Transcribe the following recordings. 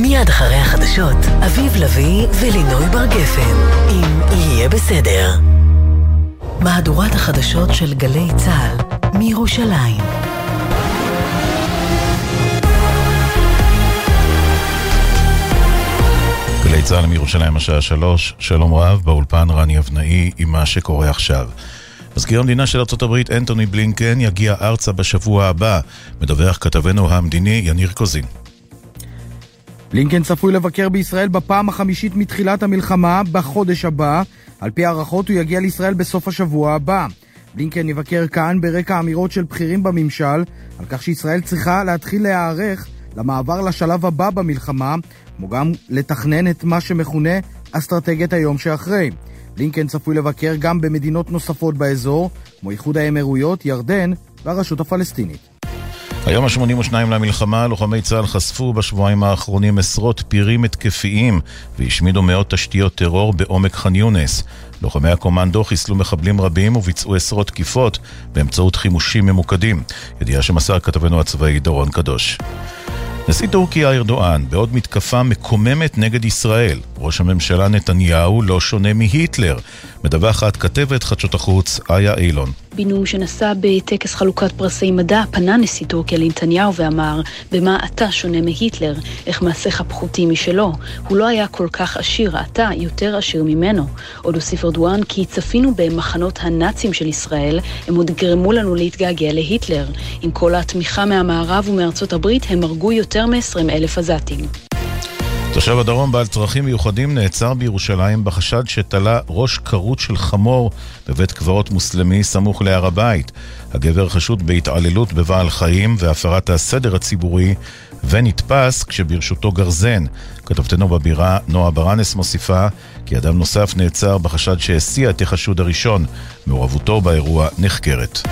מיד אחרי החדשות, אביב לביא ולינוי בר גפן, אם יהיה בסדר. מהדורת החדשות של גלי צה"ל, מירושלים. גלי צה"ל מירושלים השעה שלוש, שלום רב, באולפן רני אבנאי עם מה שקורה עכשיו. מזכיר המדינה של ארה"ב אנטוני בלינקן יגיע ארצה בשבוע הבא, מדווח כתבנו המדיני יניר קוזין. בלינקן צפוי לבקר בישראל בפעם החמישית מתחילת המלחמה בחודש הבא. על פי הערכות הוא יגיע לישראל בסוף השבוע הבא. בלינקן יבקר כאן ברקע אמירות של בכירים בממשל על כך שישראל צריכה להתחיל להיערך למעבר לשלב הבא במלחמה, כמו גם לתכנן את מה שמכונה אסטרטגיית היום שאחרי. בלינקן צפוי לבקר גם במדינות נוספות באזור, כמו איחוד האמירויות, ירדן והרשות הפלסטינית. היום ה-82 למלחמה, לוחמי צה"ל חשפו בשבועיים האחרונים עשרות פירים התקפיים והשמידו מאות תשתיות טרור בעומק ח'אן יונס. לוחמי הקומנדו חיסלו מחבלים רבים וביצעו עשרות תקיפות באמצעות חימושים ממוקדים. ידיעה שמסר כתבנו הצבאי דורון קדוש. נשיא טורקיה ארדואן, בעוד מתקפה מקוממת נגד ישראל, ראש הממשלה נתניהו לא שונה מהיטלר, מדווחת כתבת חדשות החוץ איה אילון. בנאום שנשא בטקס חלוקת פרסי מדע, פנה נשיא טורקיה לנתניהו ואמר, במה אתה שונה מהיטלר? איך מעשיך פחותים משלו? הוא לא היה כל כך עשיר, אתה יותר עשיר ממנו. עוד הוסיף ארדואן כי צפינו במחנות הנאצים של ישראל, הם עוד גרמו לנו להתגעגע להיטלר. עם כל התמיכה מהמערב ומארצות הברית, הם הרגו יותר מ-20 אלף עזתים. תושב הדרום בעל צרכים מיוחדים נעצר בירושלים בחשד שתלה ראש כרות של חמור בבית קברות מוסלמי סמוך להר הבית. הגבר חשוד בהתעללות בבעל חיים והפרת הסדר הציבורי ונתפס כשברשותו גרזן. כתבתנו בבירה נועה ברנס מוסיפה כי אדם נוסף נעצר בחשד שהסיע את החשוד הראשון. מעורבותו באירוע נחקרת.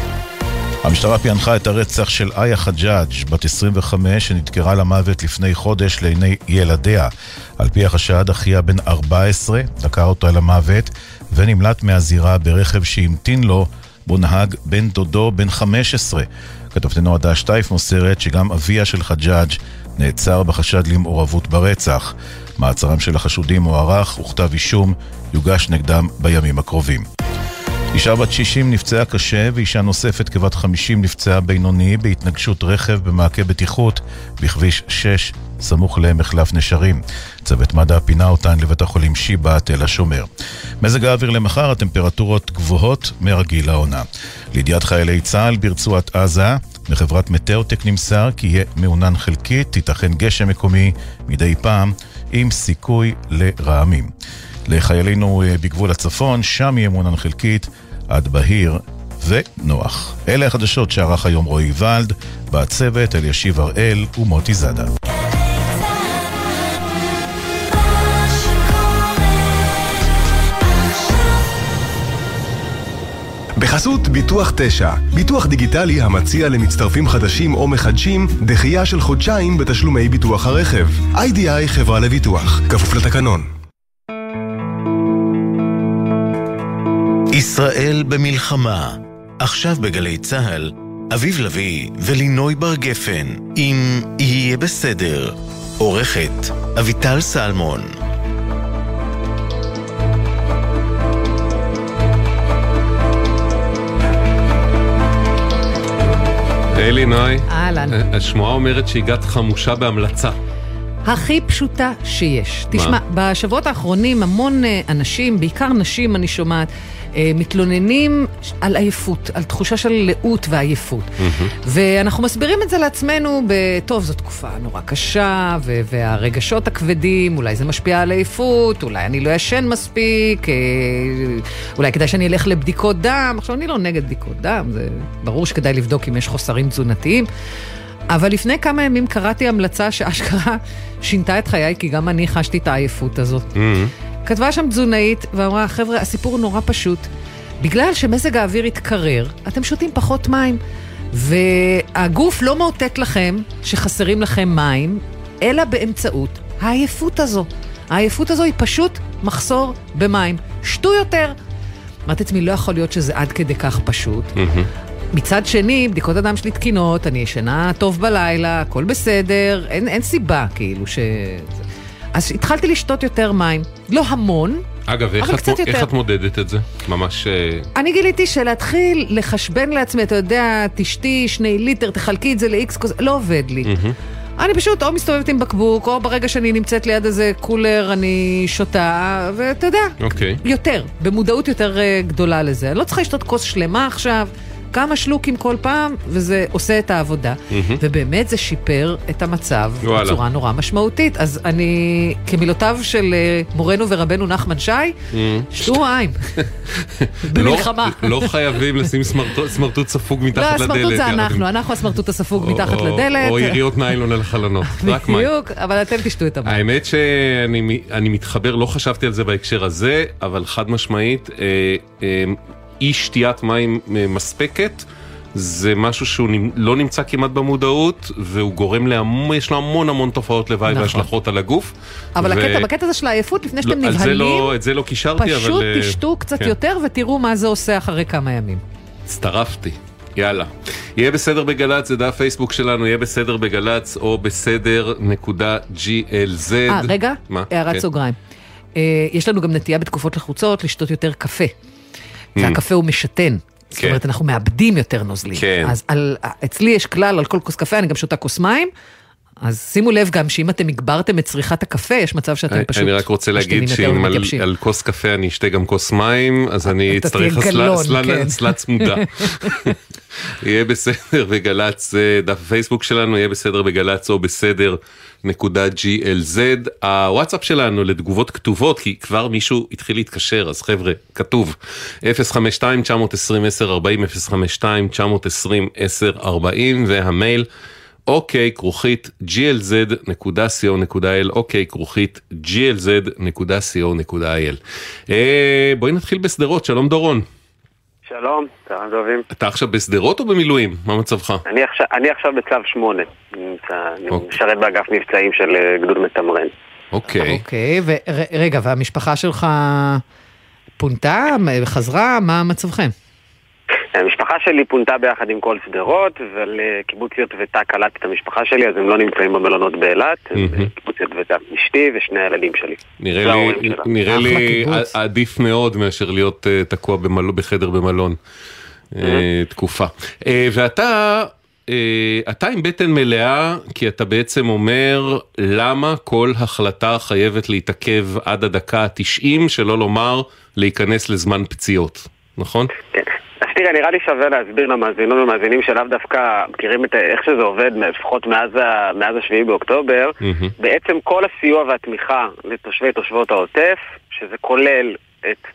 המשטרה פענחה את הרצח של איה חג'אג', בת 25, שנדקרה למוות לפני חודש לעיני ילדיה. על פי החשד, אחיה בן 14 דקר אותה למוות ונמלט מהזירה ברכב שהמתין לו, בו נהג בן דודו בן 15. כתבתנו עדה שטייף מוסרת שגם אביה של חג'אג' נעצר בחשד למעורבות ברצח. מעצרם של החשודים מוארך וכתב אישום יוגש נגדם בימים הקרובים. אישה בת 60 נפצעה קשה ואישה נוספת כבת 50 נפצעה בינוני בהתנגשות רכב במעקה בטיחות בכביש 6 סמוך למחלף נשרים. צוות מד"א פינה אותן לבית החולים שיבא תל השומר. מזג האוויר למחר, הטמפרטורות גבוהות מרגיל לעונה. לידיעת חיילי צה"ל ברצועת עזה, מחברת מטאוטק נמסר כי יהיה מעונן חלקית, תיתכן גשם מקומי מדי פעם עם סיכוי לרעמים. לחיילינו בגבול הצפון, שם יהיה מעונן חלקית עד בהיר ונוח. אלה החדשות שערך היום רועי ולד, בצוות אלישיב הראל ומוטי זאדה. בחסות ביטוח 9, ביטוח דיגיטלי המציע למצטרפים חדשים או מחדשים דחייה של חודשיים בתשלומי ביטוח הרכב. איי-די-איי חברה לביטוח, כפוף לתקנון. ישראל במלחמה, עכשיו בגלי צה"ל, אביב לביא ולינוי בר גפן, אם יהיה בסדר. עורכת אביטל סלמון היי לינוי. אהלן. השמועה אומרת שהגעת חמושה בהמלצה. הכי פשוטה שיש. תשמע, בשבועות האחרונים המון אנשים, בעיקר נשים אני שומעת, מתלוננים על עייפות, על תחושה של לאות ועייפות. ואנחנו מסבירים את זה לעצמנו בטוב, זו תקופה נורא קשה, והרגשות הכבדים, אולי זה משפיע על עייפות, אולי אני לא ישן מספיק, אולי כדאי שאני אלך לבדיקות דם. עכשיו, אני לא נגד בדיקות דם, זה ברור שכדאי לבדוק אם יש חוסרים תזונתיים. אבל לפני כמה ימים קראתי המלצה שאשכרה שינתה את חיי, כי גם אני חשתי את העייפות הזאת. Mm-hmm. כתבה שם תזונאית ואמרה, חבר'ה, הסיפור נורא פשוט. בגלל שמזג האוויר התקרר, אתם שותים פחות מים. והגוף לא מאותת לכם שחסרים לכם מים, אלא באמצעות העייפות הזו. העייפות הזו היא פשוט מחסור במים. שתו יותר. אמרתי לעצמי, לא יכול להיות שזה עד כדי כך פשוט. Mm-hmm. מצד שני, בדיקות הדם שלי תקינות, אני ישנה טוב בלילה, הכל בסדר, אין, אין סיבה כאילו ש... אז התחלתי לשתות יותר מים. לא המון, אגב, איך את, קצת איך. את מודדת את זה? ממש... אה, אני גיליתי שלהתחיל לחשבן לעצמי, אתה יודע, תשתי שני ליטר, תחלקי את זה ל-X, לא עובד לי. אני פשוט או מסתובבת עם בקבוק, או ברגע שאני נמצאת ליד איזה קולר אני שותה, ואתה יודע, אוקיי. יותר, במודעות יותר אה, גדולה לזה. אני לא צריכה לשתות כוס שלמה עכשיו, כמה שלוקים כל פעם, וזה עושה את העבודה. ובאמת זה שיפר את המצב וואלה. בצורה נורא משמעותית. אז אני, כמילותיו של אה, מורנו ורבנו נחמן שי, שתו מים. במלחמה. לא, לא חייבים לשים סמרטוט, סמרטוט ספוג מתחת לא, לדלת. הסמרטוט זה אנחנו, אנחנו הסמרטוט הספוג או- מתחת או- לדלת. או יריות ניילון על החלונות. רק מים. בדיוק, אבל אתם תשתו את המים. האמת שאני מתחבר, לא חשבתי על זה בהקשר הזה, אבל חד משמעית, אה, אה, אי שתיית מים אה, מספקת. זה משהו שהוא לא נמצא כמעט במודעות, והוא גורם להמון, יש לו המון המון תופעות לוואי נכון. והשלכות על הגוף. אבל ו- הקטע, בקטע הזה של העייפות, לפני שאתם לא, נבהלים, לא- את זה לא קישרתי, אבל... פשוט אה, תשתו קצת כן. יותר ותראו מה זה עושה אחרי כמה ימים. הצטרפתי. יאללה. יהיה בסדר בגל"צ, זה דף פייסבוק שלנו, יהיה בסדר בגל"צ או בסדר נקודה GLZ. אה, רגע, מה? הערת כן. סוגריים. אה, יש לנו גם נטייה בתקופות לחוצות לשתות יותר קפה. Mm. והקפה הוא משתן. זאת כן. אומרת, אנחנו מאבדים יותר נוזלים. כן. אז על, אצלי יש כלל על כל כוס קפה, אני גם שותה כוס מים. אז שימו לב גם שאם אתם הגברתם את צריכת הקפה, יש מצב שאתם אני- פשוט אני רק רוצה להגיד שאם על-. על כוס קפה אני אשתה גם כוס מים, אז אני אצטרך אסלה- כן. צמודה. יהיה בסדר בגל"צ, זה דף הפייסבוק שלנו, יהיה בסדר בגל"צ או בסדר נקודה GLZ. הוואטסאפ שלנו לתגובות כתובות, כי כבר מישהו התחיל להתקשר, אז חבר'ה, כתוב 052-920-1040, 052-920-1040, והמייל אוקיי, כרוכית glz.co.il, אוקיי, כרוכית glz.co.il. אה, בואי נתחיל בשדרות, שלום דורון. שלום, צהריים טובים. אתה עכשיו בשדרות או במילואים? מה מצבך? אני עכשיו, אני עכשיו בצו 8, נמצא, אני אוקיי. משרת באגף מבצעים של אה, גדוד מתמרן. אוקיי. אוקיי, ורגע, והמשפחה שלך פונתה, חזרה, מה מצבכם? המשפחה שלי פונתה ביחד עם כל שדרות, ולקיבוץ יוטבתה קלטתי את המשפחה שלי, אז הם לא נמצאים במלונות באילת, הם מהמם. בקיבוץ יוטבתה אשתי ושני הילדים שלי. נראה לי. נראה לי קיבוץ. עדיף מאוד מאשר להיות אה, תקוע. בחדר במלון אה, תקופה. אה, ואתה, אה, אתה עם בטן מלאה, כי אתה בעצם אומר למה כל החלטה חייבת להתעכב עד הדקה ה-90, שלא לומר להיכנס לזמן פציעות, נכון? כן. אז תראה, נראה לי שווה להסביר למאזינות ומאזינים שלאו דווקא מכירים את איך שזה עובד, לפחות מאז, מאז השביעי באוקטובר. מהמם. בעצם כל הסיוע והתמיכה לתושבי תושבות העוטף, שזה כולל את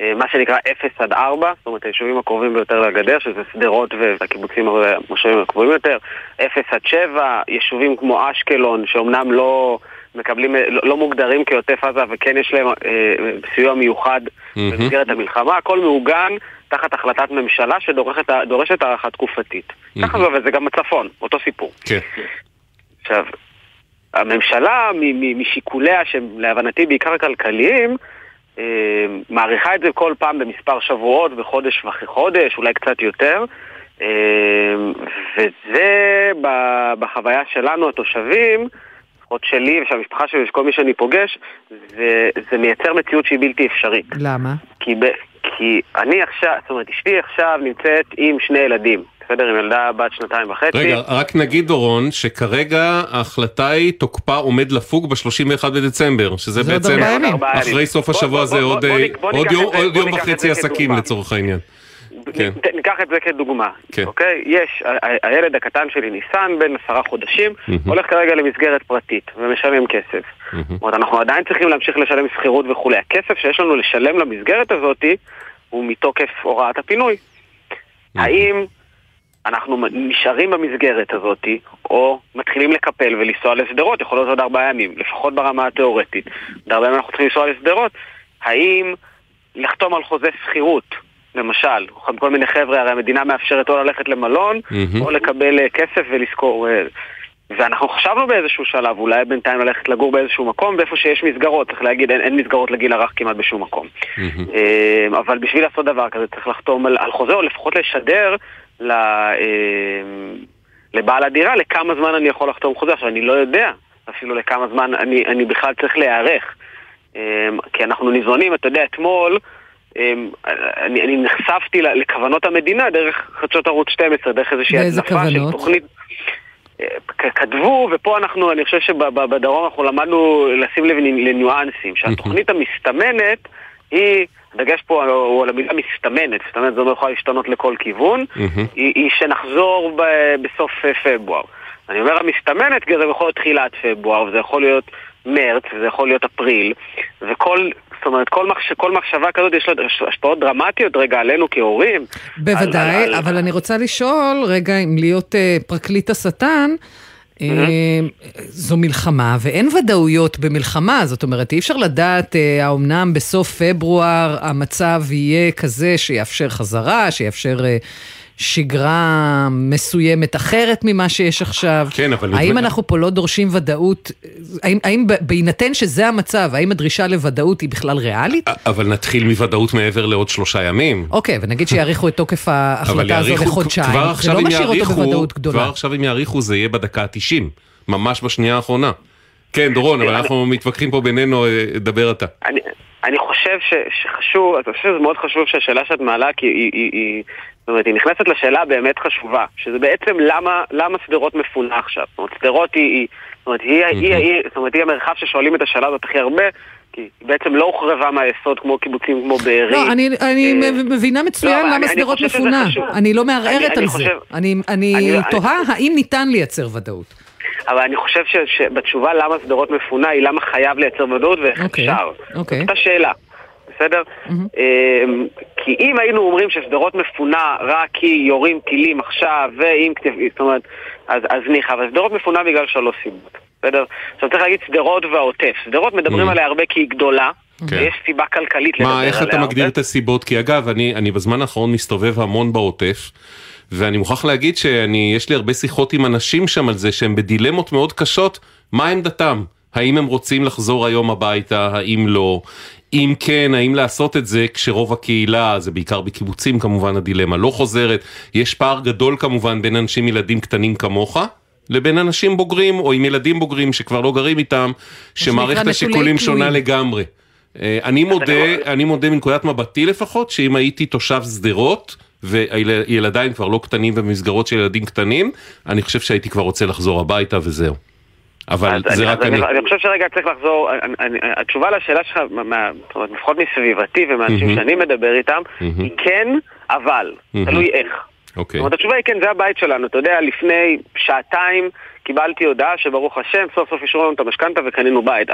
אה, מה שנקרא 0 עד 4, זאת אומרת היישובים הקרובים ביותר לגדר, שזה שדרות והקיבוצים המושבים הקרובים יותר, 0 עד 7, יישובים כמו אשקלון, שאומנם לא... מקבלים, לא, לא מוגדרים כעוטף עזה וכן יש להם אה, סיוע מיוחד מהמם. במסגרת המלחמה, הכל מעוגן תחת החלטת ממשלה שדורשת דורשת הארכה תקופתית. ככה זה עובד, זה גם הצפון, אותו סיפור. כן. עכשיו, הממשלה, משיקוליה, שהם להבנתי בעיקר כלכליים, אה, מעריכה את זה כל פעם במספר שבועות, בחודש וחודש, אולי קצת יותר. אה, וזה בחוויה שלנו, התושבים, לפחות שלי ושל המשפחה שלי ושל כל מי שאני פוגש, זה, זה מייצר מציאות שהיא בלתי אפשרית. למה? כי, ב, כי אני עכשיו, זאת אומרת, אשתי עכשיו נמצאת עם שני ילדים, בסדר? עם ילדה בת שנתיים וחצי. רגע, רק נגיד דורון, שכרגע ההחלטה היא תוקפה עומד לפוג ב-31 בדצמבר, שזה בעצם אחרי. סוף השבוע הזה אה, עוד יום זה- עוד וחצי עסקים. לצורך העניין. כן. ניקח את זה כדוגמה, כן. אוקיי? יש, הילד הקטן שלי, ניסן, בן עשרה חודשים, מהמם. הולך כרגע למסגרת פרטית ומשלם כסף. מהמם. זאת אומרת, אנחנו עדיין צריכים להמשיך לשלם שכירות וכולי. הכסף שיש לנו לשלם למסגרת הזאת הוא מתוקף הוראת הפינוי. האם אנחנו נשארים במסגרת הזאת, או מתחילים לקפל ולנסוע לשדרות, יכול להיות עוד ארבעה ימים, לפחות ברמה התיאורטית. עוד ארבעה ימים אנחנו צריכים לנסוע לשדרות. האם לחתום על חוזה שכירות, למשל, כל מיני חבר'ה, הרי המדינה מאפשרת או ללכת למלון, מהמם. או לקבל אה, כסף ולשכור... אה, ואנחנו חשבנו באיזשהו שלב, אולי בינתיים ללכת לגור באיזשהו מקום, ואיפה שיש מסגרות, צריך להגיד, אין, אין מסגרות לגיל הרך כמעט בשום מקום. אה, אבל בשביל לעשות דבר כזה צריך לחתום על, על חוזה, או לפחות לשדר ל, אה, לבעל הדירה לכמה זמן אני יכול לחתום חוזה. עכשיו, אני לא יודע אפילו לכמה זמן אני, אני בכלל צריך להיערך. אה, כי אנחנו ניזונים, אתה יודע, אתמול... אני, אני נחשפתי לכוונות המדינה דרך חדשות ערוץ 12, דרך איזושהי הדלפה של תוכנית... כתבו, ופה אנחנו, אני חושב שבדרום אנחנו למדנו לשים לב לניואנסים, שהתוכנית המסתמנת היא, הדגש פה הוא על המילה מסתמנת, מסתמנת זה לא יכול להשתנות לכל כיוון, היא, היא שנחזור ב, בסוף פברואר. אני אומר המסתמנת כי זה יכול להיות תחילת פברואר, וזה יכול להיות מרץ, וזה יכול להיות אפריל, וכל זאת אומרת, כל, מחש... כל מחשבה כזאת יש לה השפעות דרמטיות רגע עלינו כהורים. בוודאי, על, על, אבל על... אני רוצה לשאול, רגע, אם להיות uh, פרקליט השטן, mm-hmm. uh, זו מלחמה, ואין ודאויות במלחמה, זאת אומרת, אי אפשר לדעת, uh, האומנם בסוף פברואר המצב יהיה כזה שיאפשר חזרה, שיאפשר... שגרה מסוימת אחרת ממה שיש עכשיו? כן, אבל... האם נדמה... אנחנו פה לא דורשים ודאות? האם, האם בהינתן שזה המצב, האם הדרישה לוודאות היא בכלל ריאלית? אבל נתחיל מוודאות מעבר לעוד שלושה ימים. אוקיי, ונגיד שיאריכו את תוקף ההחלטה הזו לחודשיים. עכשיו לא אם יאריכו, כבר עכשיו אם יאריכו זה יהיה בדקה ה-90, ממש בשנייה האחרונה. כן, דורון, אבל אנחנו מתווכחים פה בינינו, אה, דבר אתה. אני... אני חושב ש, שחשוב, אני חושב שזה מאוד חשוב שהשאלה שאת מעלה, כי היא, היא, היא, זאת אומרת, היא נכנסת לשאלה באמת חשובה, שזה בעצם למה, למה שדרות מפונה עכשיו. זאת אומרת, שדרות היא, היא, זאת אומרת, היא, היא, היא, זאת אומרת, היא המרחב ששואלים את השאלה הזאת הכי הרבה, כי היא בעצם לא הוחרבה מהיסוד כמו קיבוצים כמו בארי. לא, אני, אני אה, מבינה מצוין לא, למה שדרות מפונה. אני לא מערערת על זה. אני, אני, אני תוהה האם ניתן לייצר ודאות. אבל אני חושב שבתשובה למה שדרות מפונה היא למה חייב לייצר ודאות ואיך okay. אוקיי, אפשר. אוקיי. זאת השאלה. בסדר? Mm-hmm. כי אם היינו אומרים ששדרות מפונה רק כי יורים טילים עכשיו, ואם, זאת אומרת, אז, אז ניחא, אבל שדרות מפונה בגלל שלוש סיבות, בסדר? עכשיו צריך להגיד שדרות והעוטף. שדרות מדברים mm-hmm. עליה הרבה כי היא גדולה. כן. ויש סיבה כלכלית לדבר עליה. מה, איך אתה מגדיר את הסיבות? כי אגב, אני, אני בזמן האחרון מסתובב המון בעוטף, ואני מוכרח להגיד שיש לי הרבה שיחות עם אנשים שם על זה שהם בדילמות מאוד קשות, מה עמדתם? האם הם רוצים לחזור היום הביתה, האם לא? אם כן, האם לעשות את זה כשרוב הקהילה, זה בעיקר בקיבוצים כמובן הדילמה, לא חוזרת. יש פער גדול כמובן בין אנשים ילדים קטנים כמוך. לבין אנשים בוגרים או עם ילדים בוגרים שכבר לא גרים איתם, שמערכת השיקולים שונה לגמרי. אה, אני מודה, אני מודה מנקודת מבטי לפחות, שאם הייתי תושב שדרות, וילדיי כבר לא קטנים במסגרות של ילדים קטנים, אני חושב שהייתי כבר רוצה לחזור הביתה וזהו. אבל זה אני, רק אני. אני חושב שרגע צריך לחזור, אני, אני, התשובה לשאלה שלך, לפחות מסביבתי ומאנשים mm-hmm. שאני מדבר איתם, mm-hmm. היא כן, אבל, mm-hmm. תלוי איך. אוקיי. זאת אומרת, התשובה היא כן, זה הבית שלנו. אתה יודע, לפני שעתיים קיבלתי הודעה שברוך השם, סוף סוף אישרו לנו את המשכנתה וקנינו בית.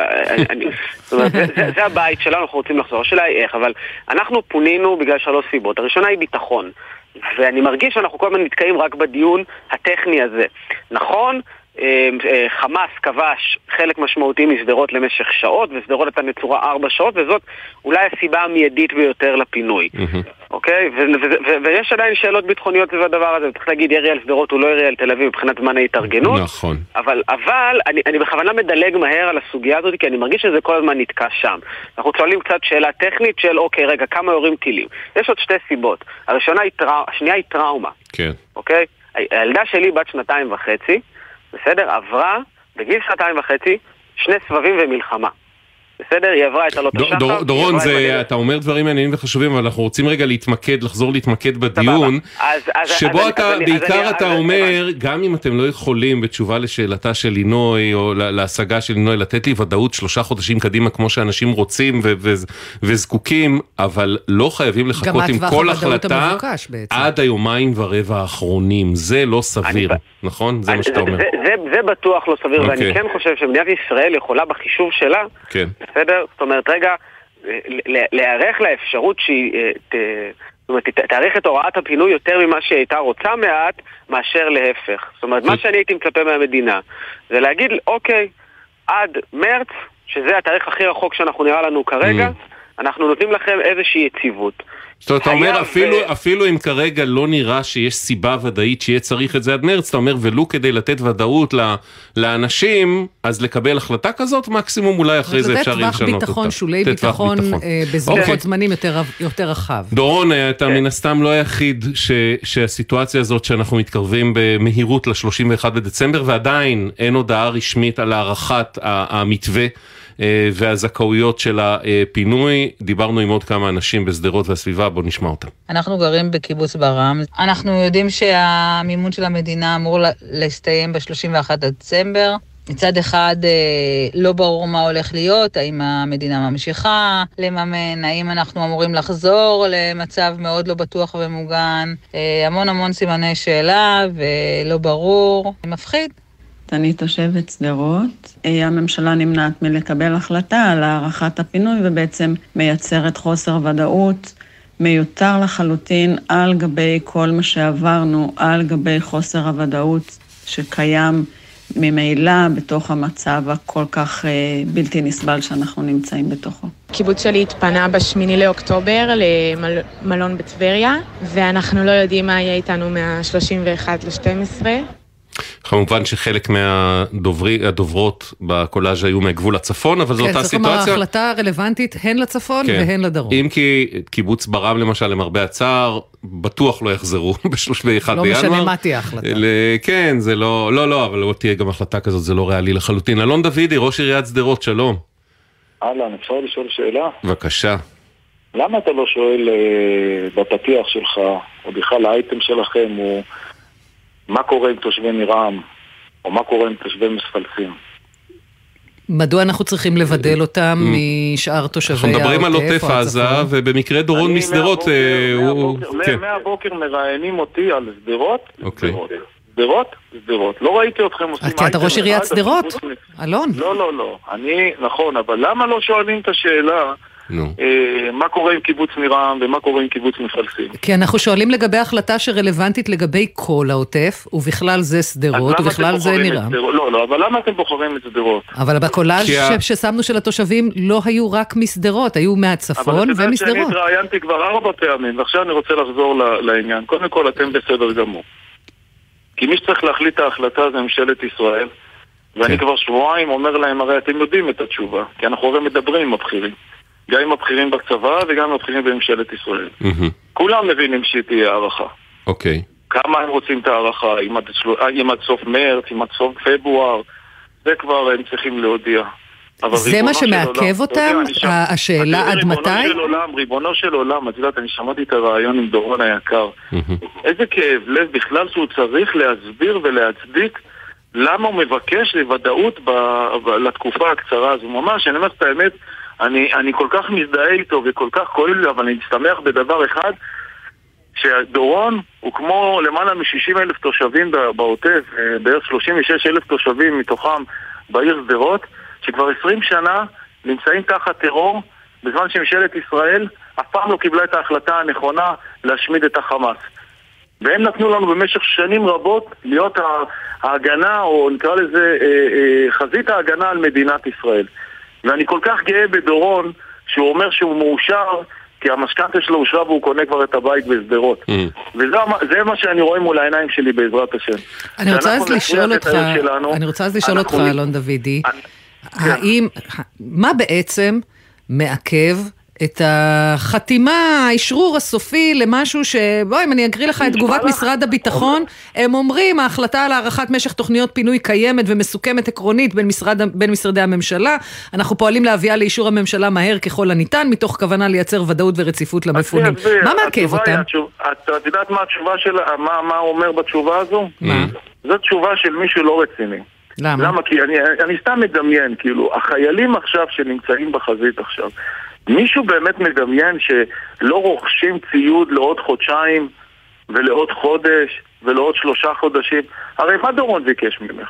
זאת אומרת, זה, זה, זה הבית שלנו, אנחנו רוצים לחזור. השאלה היא איך, אבל אנחנו פונינו בגלל שלוש סיבות. הראשונה היא ביטחון. ואני מרגיש שאנחנו כל הזמן נתקעים רק בדיון הטכני הזה. נכון, אמ, אה, חמאס כבש חלק משמעותי משדרות למשך שעות, ושדרות הייתה נצורה ארבע שעות, וזאת אולי הסיבה המיידית ביותר לפינוי. אוקיי? ויש עדיין שאלות ביטחוניות סביב הדבר הזה, צריך להגיד ירי על שדרות הוא לא ירי על תל אביב מבחינת זמן ההתארגנות. נכון. אבל, אבל אני, אני בכוונה מדלג מהר על הסוגיה הזאת, כי אני מרגיש שזה כל הזמן נתקע שם. אנחנו שואלים קצת שאלה טכנית של אוקיי, רגע, כמה יורים טילים? יש עוד שתי סיבות. הראשונה היא, טרא... השנייה היא טראומה. כן. אוקיי? הילדה שלי בת שנתיים וחצי, בסדר? עברה בגיל שנתיים וחצי שני סבבים ומלחמה. בסדר? היא עברה את עלות השחר. דור, דורון, זה, אתה אומר דברים מעניינים וחשובים, אבל אנחנו רוצים רגע להתמקד, לחזור להתמקד בדיון, אז, אז, שבו אז אתה, אני, בעיקר אז אתה אני, אומר, אז... גם אם אתם לא יכולים בתשובה לשאלתה של לינוי, או להשגה של לינוי, לתת לי ודאות שלושה חודשים קדימה כמו שאנשים רוצים ו- ו- וזקוקים, אבל לא חייבים לחכות עם כל החלטה עד היומיים ורבע האחרונים, זה לא סביר, אני... נכון? זה אני, מה שאתה אומר. זה, זה, זה בטוח לא סביר, okay. ואני אוקיי. כן חושב שמדינת ישראל יכולה בחישוב שלה, כן. בסדר? זאת אומרת, רגע, להיערך לאפשרות שהיא... אה, ת, זאת אומרת, תאריך את הוראת הפינוי יותר ממה שהיא הייתה רוצה מעט, מאשר להפך. זאת אומרת, מה שאני הייתי מצפה מהמדינה, זה להגיד, אוקיי, עד מרץ, שזה התאריך הכי רחוק שאנחנו נראה לנו כרגע, אנחנו נותנים לכם איזושהי יציבות. זאת אומרת, אתה אומר, אפילו, ו- אפילו אם כרגע לא נראה שיש סיבה ודאית שיהיה צריך את זה עד מרץ, אתה אומר, ולו כדי לתת ודאות ל- לאנשים, אז לקבל החלטה כזאת, מקסימום אולי אחרי זה אפשר יהיה לשנות טווח אותה. ביטחון, שולי לתת טווח ביטחון, ביטחון. אה, בזמן אוקיי. זמנים יותר יותר רחב. דורון, אה, אתה כן. מן הסתם לא היחיד ש, שהסיטואציה הזאת שאנחנו מתקרבים במהירות ל-31 בדצמבר ועדיין אין הודעה רשמית על הארכת המתווה והזכאויות של הפינוי. דיברנו עם עוד כמה אנשים בשדרות והסביבה, בואו נשמע אותם. אנחנו גרים בקיבוץ ברעם. אנחנו יודעים שהמימון של המדינה אמור להסתיים ב-31 דצמבר. מצד אחד אה, לא ברור מה הולך להיות, האם המדינה ממשיכה לממן, האם אנחנו אמורים לחזור למצב מאוד לא בטוח ומוגן, אה, המון המון סימני שאלה ולא ברור, מפחיד. אני תושבת שדרות. אה, הממשלה נמנעת מלקבל החלטה על הארכת הפינוי ובעצם מייצרת חוסר ודאות מיותר לחלוטין על גבי כל מה שעברנו, על גבי חוסר הוודאות שקיים ממילא בתוך המצב הכל כך אה, בלתי נסבל שאנחנו נמצאים בתוכו. הקיבוץ שלי התפנה בשמיני לאוקטובר למלון בטבריה, ואנחנו לא יודעים מה יהיה איתנו מה-31 ל-12. כמובן שחלק מהדוברות בקולאז' היו מהגבול הצפון, אבל זו כן, אותה צריך לומר, סיטואציה. ההחלטה רלוונטית הן לצפון כן. והן לדרום. אם כי קיבוץ ברם למשל, למרבה הצער, בטוח לא יחזרו ב-31 לא בינואר. משנה מה תהיה ההחלטה. ל- כן, זה לא, לא, לא, אבל לא תהיה גם החלטה כזאת, זה לא ריאלי לחלוטין. אלון דוידי, ראש עיריית שדרות, שלום. אהלן, אפשר לשאול שאלה? בבקשה. למה אתה לא שואל אה, בפתיח שלך, או בכלל האייטם שלכם, הוא מה קורה עם תושבי נירעם, או מה קורה עם תושבי מפלסים? מדוע אנחנו צריכים לבדל אותם משאר תושבי אנחנו מדברים על העוטף עוטף עזה? ובמקרה דורון משדרות, מהבוקר- אה, הוא... מהבוקר- כן. מהבוקר מראיינים אותי על שדרות, אוקיי. שדרות. שדרות, שדרות. לא ראיתי אתכם עושים כי אתה ראש עיריית שדרות, אלון. לא, לא, לא. אני, נכון, אבל למה לא שואלים את השאלה נו. אה, מה קורה עם קיבוץ נירעם ומה קורה עם קיבוץ מפלסים? כי אנחנו שואלים לגבי החלטה שרלוונטית לגבי כל העוטף, ובכלל זה שדרות, ובכלל זה. שדרות? לא, לא, אבל למה אתם בוחרים את שדרות? אבל בקולאז' ששמנו של התושבים לא היו רק משדרות, היו מהצפון אבל את יודעת שאני ומשדרות. התראיינתי כבר ארבע פעמים, ועכשיו אני רוצה לחזור לעניין. קודם כל, אתם בסדר גמור. כי מי שצריך להחליט את ההחלטה זה ממשלת ישראל. ואני כבר שבועיים אומר להם, הרי אתם יודעים את התשובה, כי אנחנו הרי מדברים עם הבכירים. גם עם הבכירים בצבא וגם עם הבכירים בממשלת ישראל. מהמם. כולם מבינים שהיא תהיה הערכה. אוקיי. כמה הם רוצים את ההערכה, אם עד, של- אם עד סוף מרץ, אם עד סוף פברואר, זה כבר הם צריכים להודיע. אבל זה ריבונו מה שמעכב עולם, אותם? ה- השאלה עד ריבונו מתי? של עולם, ריבונו של עולם, את יודעת, אני שמעתי את הרעיון עם דורון היקר. איזה כאב לב בכלל שהוא צריך להסביר ולהצדיק למה הוא מבקש ודאות ב- ב- לתקופה הקצרה הזו. ממש, אני אומר לך את האמת, אני, אני כל כך מזדהה איתו וכל כך כואב לי, אבל אני משמח בדבר אחד, שדורון הוא כמו למעלה מ-60 אלף תושבים בעוטף, אה, בערך 36 אלף תושבים מתוכם בעיר שדרות, שכבר 20 שנה נמצאים תחת טרור, בזמן שממשלת ישראל אף פעם לא קיבלה את ההחלטה הנכונה להשמיד את החמאס. והם נתנו לנו במשך שנים רבות להיות ההגנה, או נקרא לזה אה, אה, חזית ההגנה על מדינת ישראל. ואני כל כך גאה בדורון, שהוא אומר שהוא מאושר, כי המשכנתה שלו אושרה והוא קונה כבר את הבית בשדרות. וזה המ- זה מה שאני רואה מול העיניים שלי בעזרת השם. אני רוצה אז לשאול אותך, שלנו, אני רוצה אז לשאול אותך, אלון דוידי, האם, מה בעצם מעכב את החתימה, האשרור הסופי למשהו ש... בואי, אם אני אקריא לך את תגובת משרד הביטחון, הם אומרים, ההחלטה על הארכת משך תוכניות פינוי קיימת ומסוכמת עקרונית בין, משרד, בין משרדי הממשלה. אנחנו פועלים להביאה לאישור הממשלה מהר ככל הניתן, מתוך כוונה לייצר ודאות ורציפות למפונים. מה מעכב אותם? את יודעת מה התשובה של... מה מה הוא אומר בתשובה הזו? מה? זו תשובה של מישהו לא רציני. למה? למה? כי אני, אני סתם מדמיין, כאילו, החיילים עכשיו שנמצאים בחזית עכשיו, מישהו באמת מדמיין שלא רוכשים ציוד לעוד חודשיים ולעוד חודש ולעוד שלושה חודשים? הרי מה דורון ביקש ממך?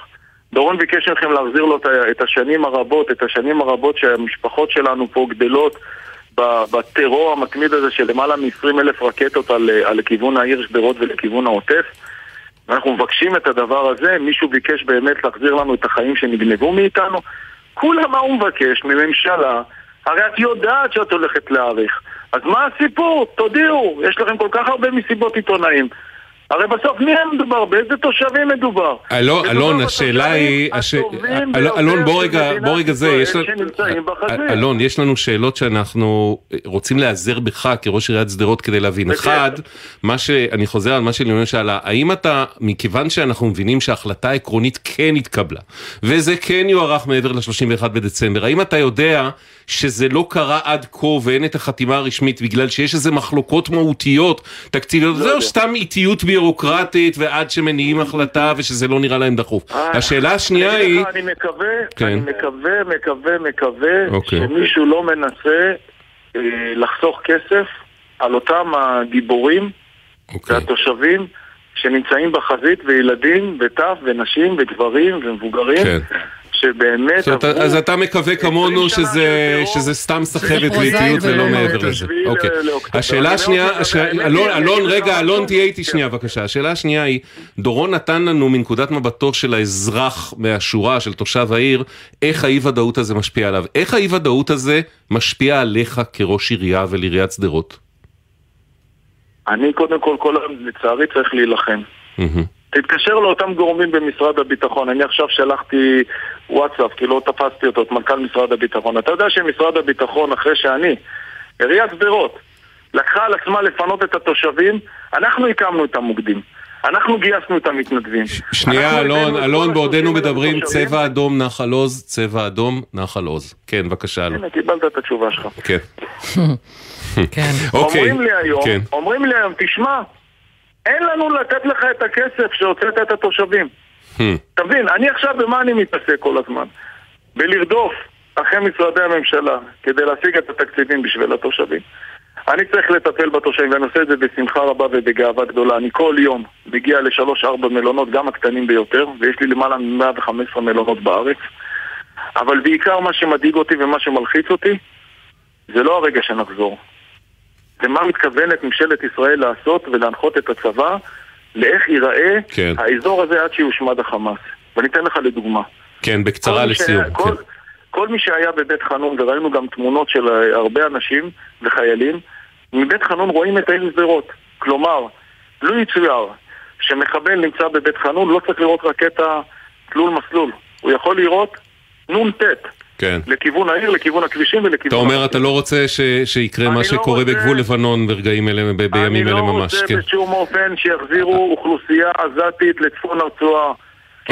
דורון ביקש מכם להחזיר לו את השנים הרבות, את השנים הרבות שהמשפחות שלנו פה גדלות בטרור המתמיד הזה של למעלה מ-20 אלף רקטות על, על לכיוון העיר שדרות ולכיוון העוטף. ואנחנו מבקשים את הדבר הזה, מישהו ביקש באמת להחזיר לנו את החיים שנגנבו מאיתנו. כולה מה הוא מבקש מממשלה הרי את יודעת שאת הולכת להאריך. אז מה הסיפור? תודיעו, יש לכם כל כך הרבה מסיבות עיתונאים. הרי בסוף מי מדובר? באיזה תושבים מדובר? אלון, אלון, השאלה היא... אלון, בוא רגע, בוא רגע זה, יש לנו... אלון, יש לנו שאלות שאנחנו רוצים להיעזר בך כראש עיריית שדרות כדי להבין. אחד, מה ש... אני חוזר על מה שליונל שאלה, האם אתה, מכיוון שאנחנו מבינים שההחלטה העקרונית כן התקבלה, וזה כן יוארך מעבר ל-31 בדצמבר, האם אתה יודע שזה לא קרה עד כה ואין את החתימה הרשמית בגלל שיש איזה מחלוקות מהותיות, תקציביות, זה או סתם איטיות ביורוקרטית ועד שמניעים החלטה ושזה לא נראה להם דחוף. השאלה השנייה היא... אני מקווה, אני מקווה, מקווה, מקווה שמישהו לא מנסה לחסוך כסף על אותם הגיבורים והתושבים שנמצאים בחזית וילדים וטף ונשים וגברים ומבוגרים שבאמת עברו... אז אתה מקווה כמונו שזה סתם סחבת ואיטיות ולא מעבר לזה. אוקיי. השאלה השנייה, אלון, רגע, אלון תהיה איתי שנייה בבקשה. השאלה השנייה היא, דורון נתן לנו מנקודת מבטו של האזרח מהשורה, של תושב העיר, איך האי ודאות הזה משפיע עליו. איך האי ודאות הזה משפיע עליך כראש עירייה ולעיריית שדרות? אני קודם כל, כל לצערי צריך להילחם. תתקשר לאותם גורמים במשרד הביטחון, אני עכשיו שלחתי וואטסאפ, כי לא תפסתי אותו, את מנכ"ל משרד הביטחון. אתה יודע שמשרד הביטחון, אחרי שאני, עיריית שדרות, לקחה על עצמה לפנות את התושבים, אנחנו הקמנו את המוקדים. אנחנו גייסנו את המתנדבים. שנייה, אלון, אלון, בעודנו מדברים, צבע אדום נחל עוז, צבע אדום נחל עוז. כן, בבקשה, אלון. הנה, קיבלת את התשובה שלך. כן. כן. אוקיי. אומרים לי היום, אומרים לי היום, תשמע, אין לנו לתת לך את הכסף שהוצאת את התושבים. אתה מבין, אני עכשיו במה אני מתעסק כל הזמן? בלרדוף אחרי משרדי הממשלה כדי להשיג את התקציבים בשביל התושבים. אני צריך לטפל בתושבים, ואני עושה את זה בשמחה רבה ובגאווה גדולה. אני כל יום מגיע לשלוש-ארבע מלונות, גם הקטנים ביותר, ויש לי למעלה מ-115 מלונות בארץ. אבל בעיקר מה שמדאיג אותי ומה שמלחיץ אותי, זה לא הרגע שנחזור. זה מה מתכוונת ממשלת ישראל לעשות ולהנחות את הצבא לאיך ייראה כן. האזור הזה עד שיושמד החמאס. ואני אתן לך לדוגמה. כן, בקצרה לסיום. שהיה, כל, כן. כל מי שהיה בבית חנון, וראינו גם תמונות של הרבה אנשים וחיילים, מבית חנון רואים את העיר שדרות. כלומר, לו יצויר שמחבל נמצא בבית חנון, לא צריך לראות רקטה תלול מסלול. הוא יכול לראות נ"ט. כן. לכיוון העיר, לכיוון הכבישים ולכיוון... אתה אומר, אתה לא רוצה ש... שיקרה מה שקורה לא רוצה... בגבול לבנון ברגעים אלה, ב... בימים אלה ממש. אני לא כן. רוצה בשום אופן שיחזירו אוכלוסייה עזתית לצפון הרצועה.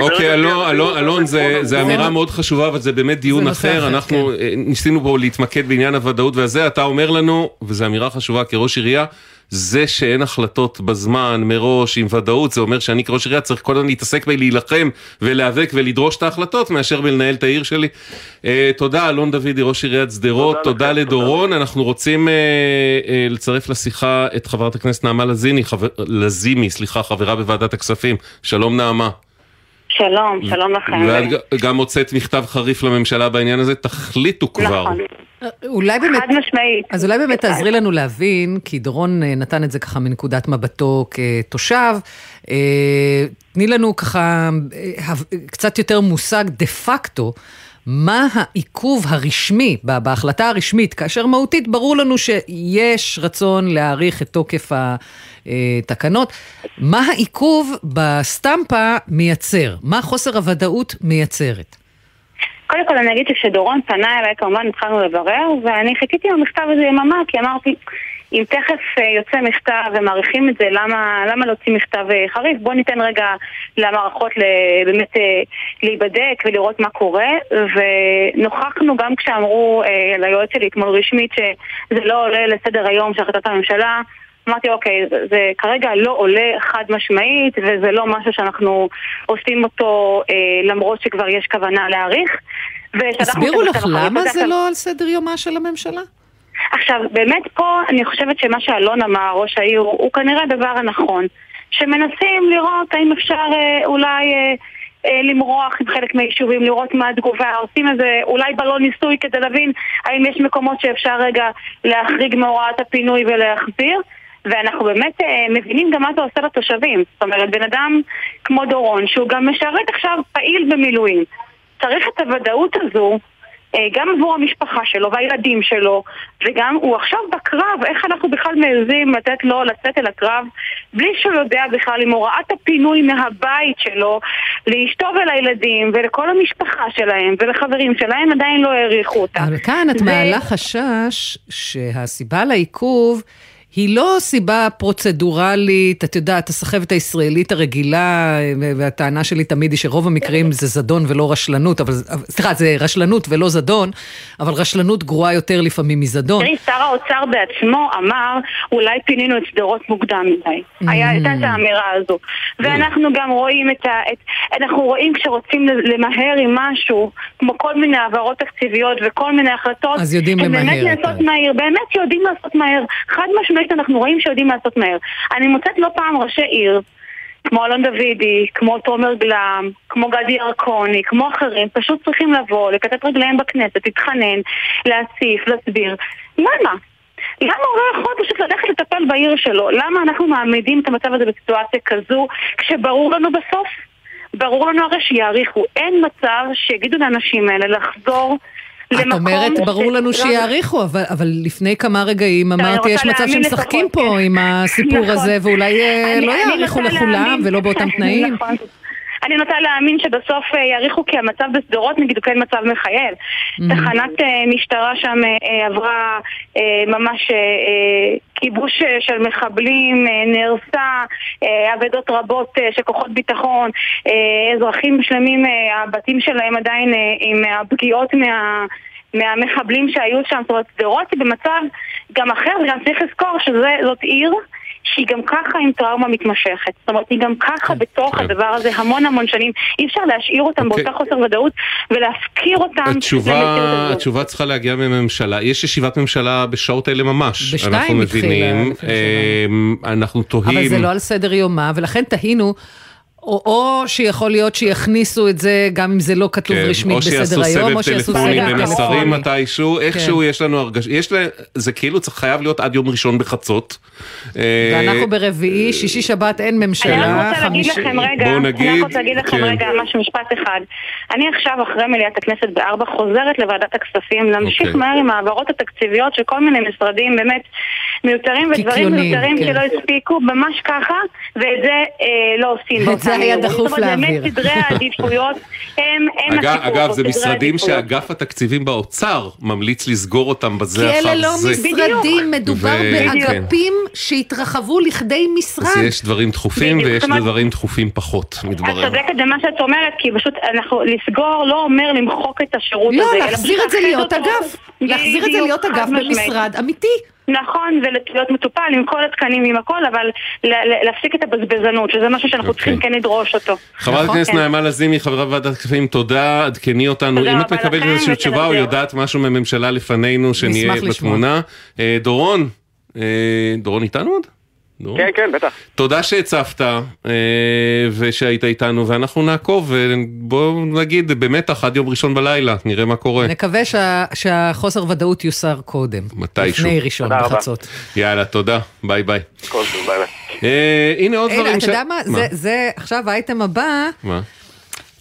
אוקיי, אלון, זה, זה אמירה מאוד חשובה, אבל זה באמת דיון אחר. אנחנו כן. ניסינו פה להתמקד בעניין הוודאות והזה, אתה אומר לנו, וזו אמירה חשובה כראש עירייה, זה שאין החלטות בזמן, מראש, עם ודאות, זה אומר שאני כראש עירייה צריך כל הזמן להתעסק בלהילחם ולהיאבק ולדרוש את ההחלטות, מאשר בלנהל את העיר שלי. Uh, תודה, אלון דודי, ראש עיריית שדרות, תודה, תודה לדורון. תודה. אנחנו רוצים uh, uh, לצרף לשיחה את חברת הכנסת נעמה לזיני, חבר, לזימי, סליחה, חברה בוועדת הכספים. שלום נעמה. שלום, שלום לכם. ואת גם הוצאת מכתב חריף לממשלה בעניין הזה, תחליטו כבר. נכון. אולי באמת, חד משמעית. אז אולי באמת תעזרי לנו להבין, כי דורון נתן את זה ככה מנקודת מבטו כתושב. תני לנו ככה קצת יותר מושג דה פקטו. מה העיכוב הרשמי, בהחלטה הרשמית, כאשר מהותית ברור לנו שיש רצון להאריך את תוקף התקנות, מה העיכוב בסטמפה מייצר? מה חוסר הוודאות מייצרת? קודם כל אני אגיד שכשדורון פנה אליי כמובן התחלנו לברר ואני חיכיתי במכתב הזה יממה כי אמרתי אם תכף יוצא מכתב ומעריכים את זה, למה, למה להוציא מכתב חריף? בואו ניתן רגע למערכות באמת להיבדק ולראות מה קורה ונוכחנו גם כשאמרו ליועץ שלי אתמול רשמית שזה לא עולה לסדר היום של החלטת הממשלה אמרתי, אוקיי, זה, זה כרגע לא עולה חד משמעית, וזה לא משהו שאנחנו עושים אותו אה, למרות שכבר יש כוונה להאריך. הסבירו לך למה זה לא על סדר יומה של הממשלה? עכשיו, באמת פה אני חושבת שמה שאלון אמר, ראש העיר, הוא, כנראה הדבר הנכון. שמנסים לראות האם אפשר אה, אולי... אה, למרוח עם חלק מהיישובים, לראות מה התגובה, עושים איזה אולי בלון ניסוי כדי להבין האם יש מקומות שאפשר רגע להחריג מהוראת הפינוי ולהחזיר. ואנחנו באמת אה, מבינים גם מה זה עושה לתושבים. זאת אומרת, בן אדם כמו דורון, שהוא גם משרת עכשיו פעיל במילואים, צריך את הוודאות הזו אה, גם עבור המשפחה שלו והילדים שלו, וגם הוא עכשיו בקרב, איך אנחנו בכלל מעזים לתת לו לצאת אל הקרב בלי שהוא יודע בכלל אם הוראת הפינוי מהבית שלו לאשתו ולילדים ולכל המשפחה שלהם ולחברים שלהם עדיין לא העריכו אותה. אבל כאן את ו- מעלה חשש שהסיבה לעיכוב... היא לא סיבה פרוצדורלית, את יודעת, הסחבת הישראלית הרגילה, והטענה שלי תמיד היא שרוב המקרים זה זדון ולא רשלנות, אבל, סליחה, זה רשלנות ולא זדון, אבל רשלנות גרועה יותר לפעמים מזדון. תראי, שר האוצר בעצמו אמר, אולי פינינו את שדרות מוקדם מדי. Mm. הייתה את האמירה הזו. ואנחנו גם רואים את ה... את, אנחנו רואים כשרוצים למהר עם משהו, כמו כל מיני העברות תקציביות וכל מיני החלטות, אז יודעים הם למהר באמת יותר. לעשות מהר, באמת יודעים לעשות מהר. חד משמעית אנחנו רואים שיודעים לעשות מהר. אני מוצאת לא פעם ראשי עיר, כמו אלון דוידי, כמו תומר גלם, כמו גדי ירקוני, כמו אחרים, פשוט צריכים לבוא, לכתת רגליהם בכנסת, להתחנן, להציף, להסביר. למה? למה הוא לא יכול פשוט ללכת לטפל בעיר שלו? למה אנחנו מעמידים את המצב הזה בסיטואציה כזו, כשברור לנו בסוף? ברור לנו הרי שיעריכו. אין מצב שיגידו לאנשים האלה לחזור את אומרת, ברור לנו שיעריכו, אבל, אבל לפני כמה רגעים אמרתי, יש מצב שמשחקים פה עם הסיפור נכון. הזה, ואולי אה, לא יעריכו לכולם ולא באותם תנאים. נכון. אני נוטה להאמין שבסוף אה, יעריכו כי המצב בשדרות נגיד הוא כן מצב מחייב. Mhm. תחנת אה, משטרה שם אה, עברה ממש כיבוש של מחבלים, נהרסה, אבדות רבות של כוחות ביטחון, אזרחים שלמים, הבתים שלהם עדיין עם הפגיעות מה... מהמחבלים שהיו שם, זאת אומרת, שדרות היא במצב גם אחר, וגם צריך לזכור שזאת עיר שהיא גם ככה עם טראומה מתמשכת. זאת אומרת, היא גם ככה בתוך כן. הדבר הזה המון המון שנים. אי אפשר להשאיר אותם אוקיי. באותה חוסר ודאות ולהפקיר אותם התשובה, צריכה להגיע מהממשלה. יש ישיבת ממשלה בשעות האלה ממש. בשתיים אנחנו התחילה אמ, אנחנו תוהים. אבל זה לא על סדר יומה, ולכן תהינו, או, או שיכול להיות שיכניסו את זה, גם אם זה לא כתוב כן, רשמית בסדר היום, או שיעשו טלפוני סבב טלפוני. מתישהו, איכשהו כן. יש לנו הרגשה, יש לה, זה כאילו צריך חייב להיות עד יום ראשון בחצות. אה, ואנחנו ברביעי, שישי שבת אין אני ממשלה, רק רוצה להגיד חמישי... לכם רגע, בואו אני רק רוצה להגיד לכם כן. רגע משהו, משפט אחד. אני עכשיו אחרי מליאת הכנסת בארבע חוזרת לוועדת הכספים להמשיך אוקיי. מהר עם ההעברות התקציביות של כל מיני משרדים באמת מיותרים ודברים מיותרים כן. שלא הספיקו, ממש ככה, ואת זה אה, לא עושים. את זה היה. דחוף זאת אומרת, להעביר. באמת סדרי העדיפויות הם הם אגב, הסיפור אגב, זה משרדים. שאגף התקציבים באוצר ממליץ לסגור אותם כי בזה אחר זה. אלה לא משרדים, מדובר ו- באגפים שהתרחבו לכדי משרד. אז יש דברים דחופים בדיוק, ויש דברים דחופים פחות, את מתברר. צודקת במה שאת אומרת, כי פשוט אנחנו, לסגור לא אומר למחוק את השירות לא, הזה. אלא להחזיר את זה להיות אגף. להחזיר את זה להיות אגף. במשרד אמיתי. נכון, ולהיות מטופל עם כל התקנים, עם הכל, אבל להפסיק את הבזבזנות, שזה משהו שאנחנו אוקיי. צריכים כן לדרוש אותו. חברת נכון, הכנסת כן. נעמה לזימי, חברת ועדת הכספים, תודה, עדכני אותנו. תודה אם את מקבלת איזושהי תשובה או. יודעת משהו מהממשלה לפנינו, שנהיה. בתמונה. אה, דורון, אה, דורון איתנו עוד? דורון? כן, כן, בטח. תודה שהצפת אה, ושהיית איתנו, ואנחנו נעקוב, ובואו נגיד במתח עד יום ראשון בלילה, נראה מה קורה. נקווה שה- שהחוסר ודאות יוסר קודם. מתישהו. לפני ראשון תודה רבה. בחצות. יאללה, תודה, ביי ביי. כל טוב, ביי ביי. אה, הנה עוד הנה, דברים אתה יודע מה? זה- זה עכשיו האייטם הבא. מה?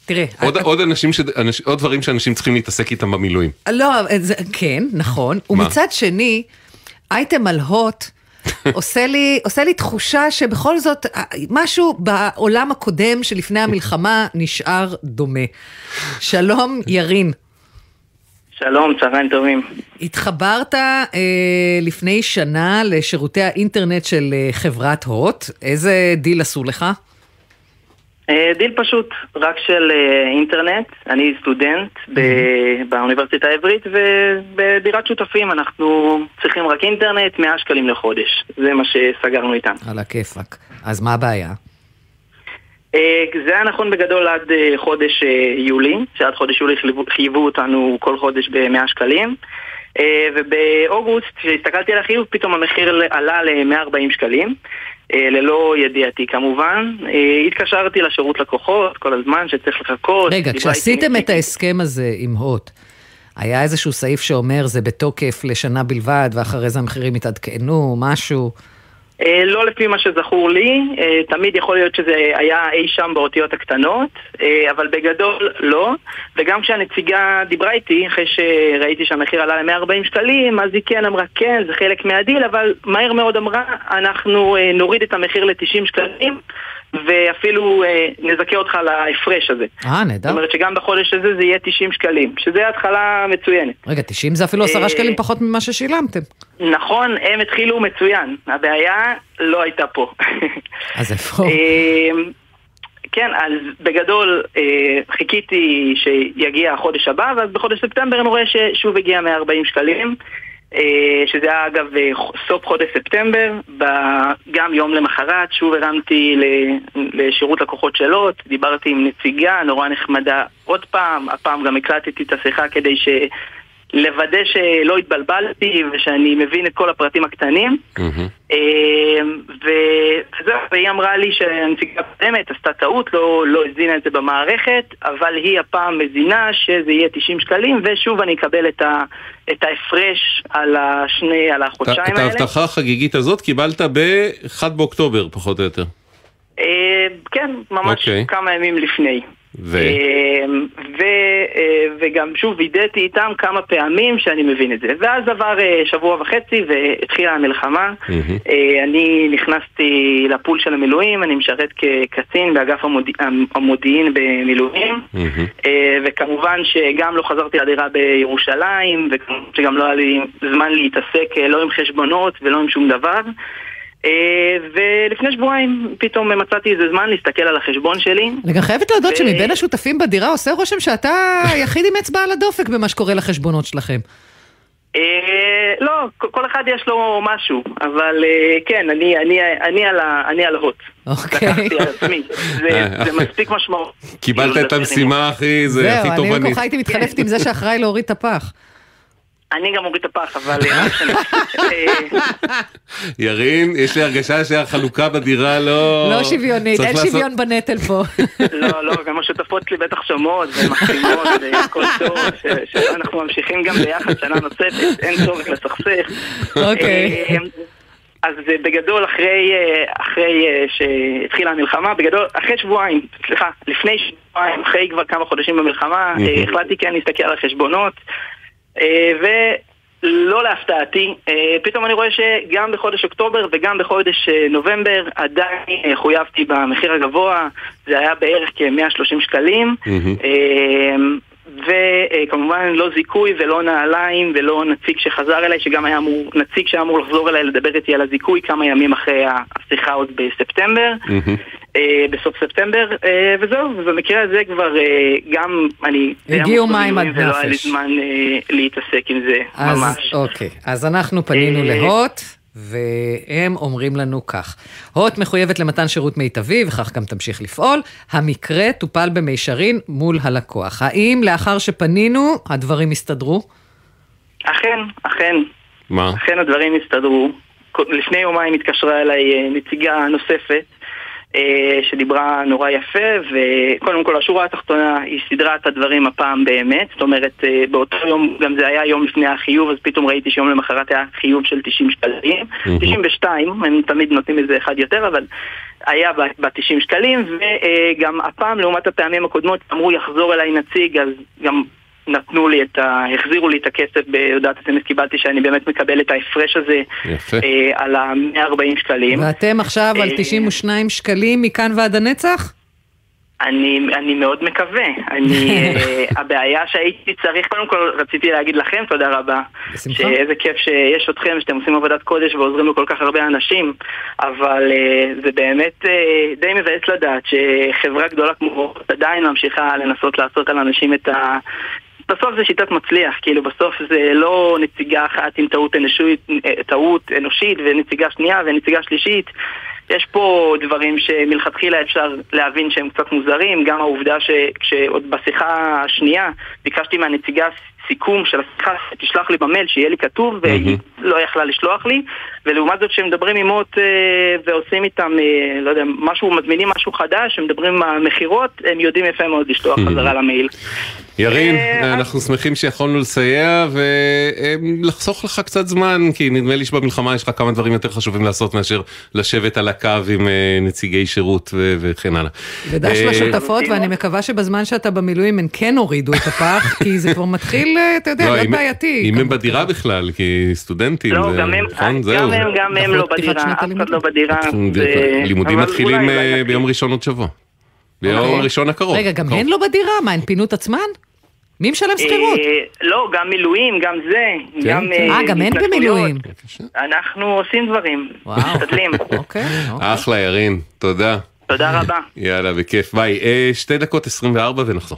תראה, עוד- עוד אנשים, ש- אנש- עוד דברים שאנשים צריכים להתעסק איתם במילואים. לא, זה, כן, נכון. ומצד שני, אייטם על הוט עושה לי, עושה לי תחושה שבכל זאת אה, משהו בעולם הקודם שלפני המלחמה נשאר דומה. שלום, ירין. שלום, צהריים טובים. התחברת אה, לפני שנה לשירותי האינטרנט של אה, חברת הוט. איזה דיל עשו לך? אה, דיל פשוט, רק של אה, אינטרנט. אני סטודנט ב- באוניברסיטה העברית, ובדירת שותפים אנחנו צריכים רק אינטרנט, 100 שקלים לחודש. זה מה שסגרנו איתם. על הכיפאק. אז מה הבעיה? אה, זה היה נכון בגדול עד חודש יולי, שעד חודש יולי חייבו- אותנו כל חודש ב-100 שקלים. ובאוגוסט, כשהסתכלתי על החיוב, פתאום המחיר עלה ל-140 שקלים. אה, ללא ידיעתי כמובן. אה, התקשרתי לשירות לקוחות כל הזמן שצריך לחכות. רגע, כשעשיתם את ההסכם הזה עם הוט, היה איזשהו סעיף שאומר זה בתוקף לשנה בלבד, ואחרי זה המחירים יתעדכנו, משהו? אה, לא לפי מה שזכור לי, אה, תמיד יכול להיות שזה היה אי שם באותיות הקטנות, אה, אבל בגדול לא. וגם כשהנציגה דיברה איתי, אחרי שראיתי שהמחיר עלה ל-140 שקלים, אז היא כן אמרה כן, זה חלק מהדיל, אבל מהר מאוד אמרה, אנחנו נוריד את המחיר ל-90 שקלים. ואפילו אה, נזכה אותך להפרש הזה. אה, נהדר. זאת אומרת שגם בחודש הזה זה יהיה 90 שקלים, שזה התחלה מצוינת. רגע, 90 זה אפילו 10 שקלים פחות ממה ששילמתם. נכון, הם התחילו מצוין. הבעיה לא הייתה פה. אז איפה? כן, אז בגדול אה, חיכיתי שיגיע החודש הבא, ואז בחודש ספטמבר אני רואה ששוב הגיע 140 שקלים. אה, שזה היה אגב אה, סוף חודש ספטמבר, גם יום למחרת שוב הרמתי לשירות לקוחות שאלות, דיברתי עם נציגה נורא נחמדה עוד פעם, הפעם גם הקלטתי את השיחה כדי ש... לוודא שלא התבלבלתי ושאני מבין את כל הפרטים הקטנים. Mm-hmm. וזהו, והיא אמרה לי שהנציגה הקודמת עשתה טעות, לא, לא הזינה את זה במערכת, אבל היא הפעם מזינה שזה יהיה 90 שקלים, ושוב אני אקבל את, ה, את ההפרש על, השני, על החודשיים האלה. את ההבטחה החגיגית הזאת קיבלת ב-1 באוקטובר, פחות או יותר. אה, כן, ממש okay. אוקיי. כמה ימים לפני. ו... אמ, ו... אה, וגם שוב וידאתי איתם כמה פעמים שאני מבין את זה. ואז עבר אה, שבוע וחצי והתחילה המלחמה. Mm-hmm. אני נכנסתי לפול של המילואים, אני משרת כקצין באגף המוד... המודיעין במילואים. Mm-hmm. וכמובן שגם לא חזרתי לדירה בירושלים, וגם לא היה לי זמן להתעסק לא עם חשבונות ולא עם שום דבר. אה, ולפני שבועיים פתאום מצאתי איזה זמן להסתכל על החשבון שלי. אני גם חייבת להודות שמבין השותפים בדירה עושה רושם שאתה היחיד עם אצבע על הדופק במה שקורה לחשבונות שלכם. אה, לא, כל אחד יש לו משהו, אבל אה, כן, אני על ההוט. אוקיי. זה מספיק משמעות. קיבלת את המשימה הכי תובענית. זהו, אני במקומך הייתי מתחלפת עם זה שאחראי להוריד את הפח. אני גם אוריד את הפח, אבל... אה, ירין, יש לי הרגשה שהחלוקה בדירה לא... לא שוויונית, אין שוויון בנטל פה. לא, לא, גם השותפות שלי בטח שומעות ומחתימות והכל טוב, שאנחנו ממשיכים גם ביחד שנה נוספת, אין צורך לסכסך. אוקיי. אה, אז בגדול, אחרי, אה, אחרי שהתחילה המלחמה, בגדול, אחרי שבועיים, סליחה, לפני שבועיים, אחרי כבר כמה חודשים במלחמה, החלטתי כן להסתכל על החשבונות. אה, ולא להפתעתי, אה, פתאום אני רואה שגם בחודש אוקטובר וגם בחודש אה, נובמבר עדיין חויבתי במחיר הגבוה, זה היה בערך כ-130 שקלים. Mm-hmm. וכמובן לא זיכוי ולא נעליים ולא נציג שחזר אליי, שגם היה אמור, נציג שהיה אמור לחזור אליי לדבר איתי על הזיכוי כמה ימים אחרי השיחה עוד בספטמבר, אה, בסוף ספטמבר, אה, וזהו, ובמקרה הזה כבר אה, גם אני... הגיעו מים עד נפש. ולא היה לי זמן להתעסק עם זה אז, ממש. אוקיי, אז אנחנו פנינו להוט. והם אומרים לנו כך: הוט מחויבת למתן שירות מיטבי, וכך גם תמשיך לפעול. המקרה טופל במישרין מול הלקוח. האם לאחר שפנינו, הדברים הסתדרו? אכן, אכן. מה? אכן הדברים הסתדרו. לפני יומיים התקשרה אליי אה, נציגה נוספת. אה, שדיברה נורא יפה, וקודם כל השורה התחתונה היא סידרה את הדברים הפעם באמת, זאת אומרת אה, באותו יום, גם זה היה יום לפני החיוב, אז פתאום ראיתי שיום למחרת היה חיוב של 90 שקלים, 92, הם תמיד נותנים איזה אחד יותר, אבל היה ב-90 שקלים, וגם הפעם לעומת הפעמים הקודמות אמרו יחזור אליי נציג, אז גם נתנו לי את ה... החזירו לי את הכסף בהודעת אסמס, קיבלתי שאני באמת מקבל את ההפרש הזה אה, על ה-140 שקלים. ואתם עכשיו על 92 אה, שקלים מכאן ועד הנצח? אני, אני מאוד מקווה. אני, אה, הבעיה שהייתי צריך, קודם כל רציתי להגיד לכם תודה רבה. בשמחה. שאיזה כיף שיש אתכם, שאתם עושים עבודת קודש ועוזרים לכל כך הרבה אנשים, אבל uh, זה באמת uh, די מבאס לדעת שחברה גדולה כמו עדיין ממשיכה לנסות לעשות על אנשים את ה... בסוף זה שיטת מצליח, כאילו בסוף זה לא נציגה אחת עם טעות אנושית, טעות אנושית ונציגה שנייה ונציגה שלישית. יש פה דברים שמלכתחילה אפשר להבין שהם קצת מוזרים, גם העובדה שכשעוד בשיחה השנייה ביקשתי מהנציגה סיכום של השיחה, תשלח לי במייל, שיהיה לי כתוב, והיא לא יכלה לשלוח לי, ולעומת זאת כשהם מדברים עם מוט אה, ועושים איתם, אה, לא יודע, משהו, מזמינים משהו חדש, הם מדברים עם המכירות, הם יודעים יפה מאוד לשלוח חזרה למייל. ירין, אה, אנחנו שמחים שיכולנו לסייע ולחסוך לך קצת זמן, כי נדמה לי שבמלחמה יש לך כמה דברים יותר חשובים לעשות מאשר לשבת על הקו עם אה, נציגי שירות ו- וכן הלאה. ודש אה, לשותפות, ואני מקווה שבזמן שאתה במילואים הן כן הורידו את הפח, כי זה כבר מתחיל, אתה יודע, לא, להיות אם- בעייתי. אם הם בדירה בכלל, כי סטודנטים, לא, גם הם, נכון? גם זהו. הם, גם הם לא בדירה, אף אחד לא בדירה. ו- לימודים מתחילים אה, ביום ראשון עוד שבוע. ביום אוקיי. ראשון הקרוב. רגע, גם. הן לא בדירה? מה, הן פינו את עצמן? מי משלם שכירות? אה, לא, גם מילואים, גם זה. כן? גם, אה, גם התנכלויות. במילואים. אנחנו עושים דברים. משתדלים. אוקיי. אחלה ירין, תודה. תודה רבה. יאללה, בכיף. ביי. אה, שתי דקות 24 ונחזור.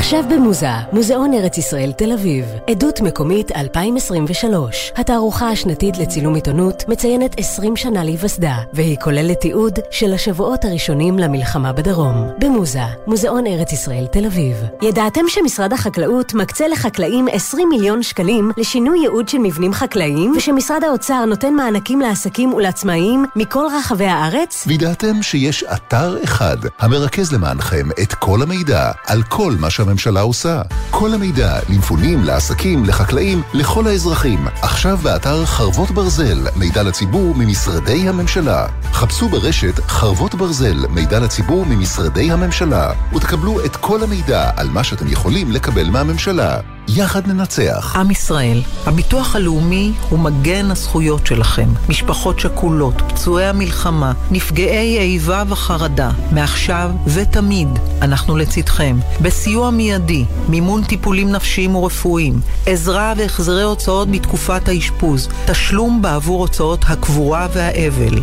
עכשיו במוזה, מוזיאון ארץ ישראל תל אביב, עדות מקומית 2023. התערוכה השנתית לצילום עיתונות מציינת 20 שנה להיווסדה, והיא כוללת תיעוד של השבועות הראשונים למלחמה בדרום. במוזה, מוזיאון ארץ ישראל תל אביב. ידעתם שמשרד החקלאות מקצה לחקלאים 20 מיליון שקלים לשינוי ייעוד של מבנים חקלאיים, ושמשרד האוצר נותן מענקים לעסקים ולעצמאים מכל רחבי הארץ? וידעתם שיש אתר אחד המרכז למענכם את כל המידע על כל מה שהממשלה עושה. כל המידע למפונים, לעסקים, לחקלאים, לכל האזרחים. עכשיו באתר חרבות ברזל, מידע לציבור ממשרדי הממשלה. חפשו ברשת חרבות ברזל, מידע לציבור ממשרדי הממשלה, ותקבלו את כל המידע על מה שאתם יכולים לקבל מהממשלה. יחד ננצח. עם ישראל, הביטוח הלאומי הוא מגן הזכויות שלכם. משפחות שכולות, פצועי המלחמה, נפגעי איבה וחרדה. מעכשיו ותמיד אנחנו לצדכם. בסיוע מיידי, מימון טיפולים נפשיים ורפואיים, עזרה והחזרי הוצאות בתקופת האשפוז, תשלום בעבור הוצאות הקבורה והאבל,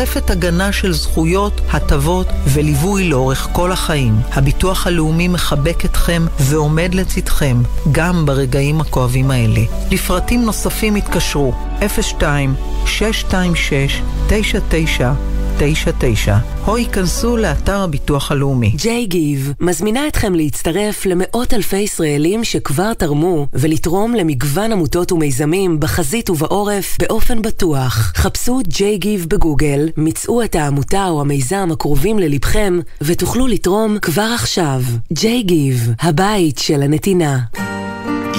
ומעטפת הגנה של זכויות, הטבות וליווי לאורך כל החיים. הביטוח הלאומי מחבק אתכם ועומד לצדכם, גם ברגעים הכואבים האלה. לפרטים נוספים התקשרו 02 626 99 99 או ייכנסו לאתר הביטוח הלאומי. ג'יי גיב מזמינה אתכם להצטרף למאות אלפי ישראלים שכבר תרמו ולתרום למגוון עמותות ומיזמים בחזית ובעורף באופן בטוח. חפשו ג'יי גיב בגוגל, מצאו את העמותה או המיזם הקרובים ללבכם ותוכלו לתרום כבר עכשיו. ג'יי גיב, הבית של הנתינה.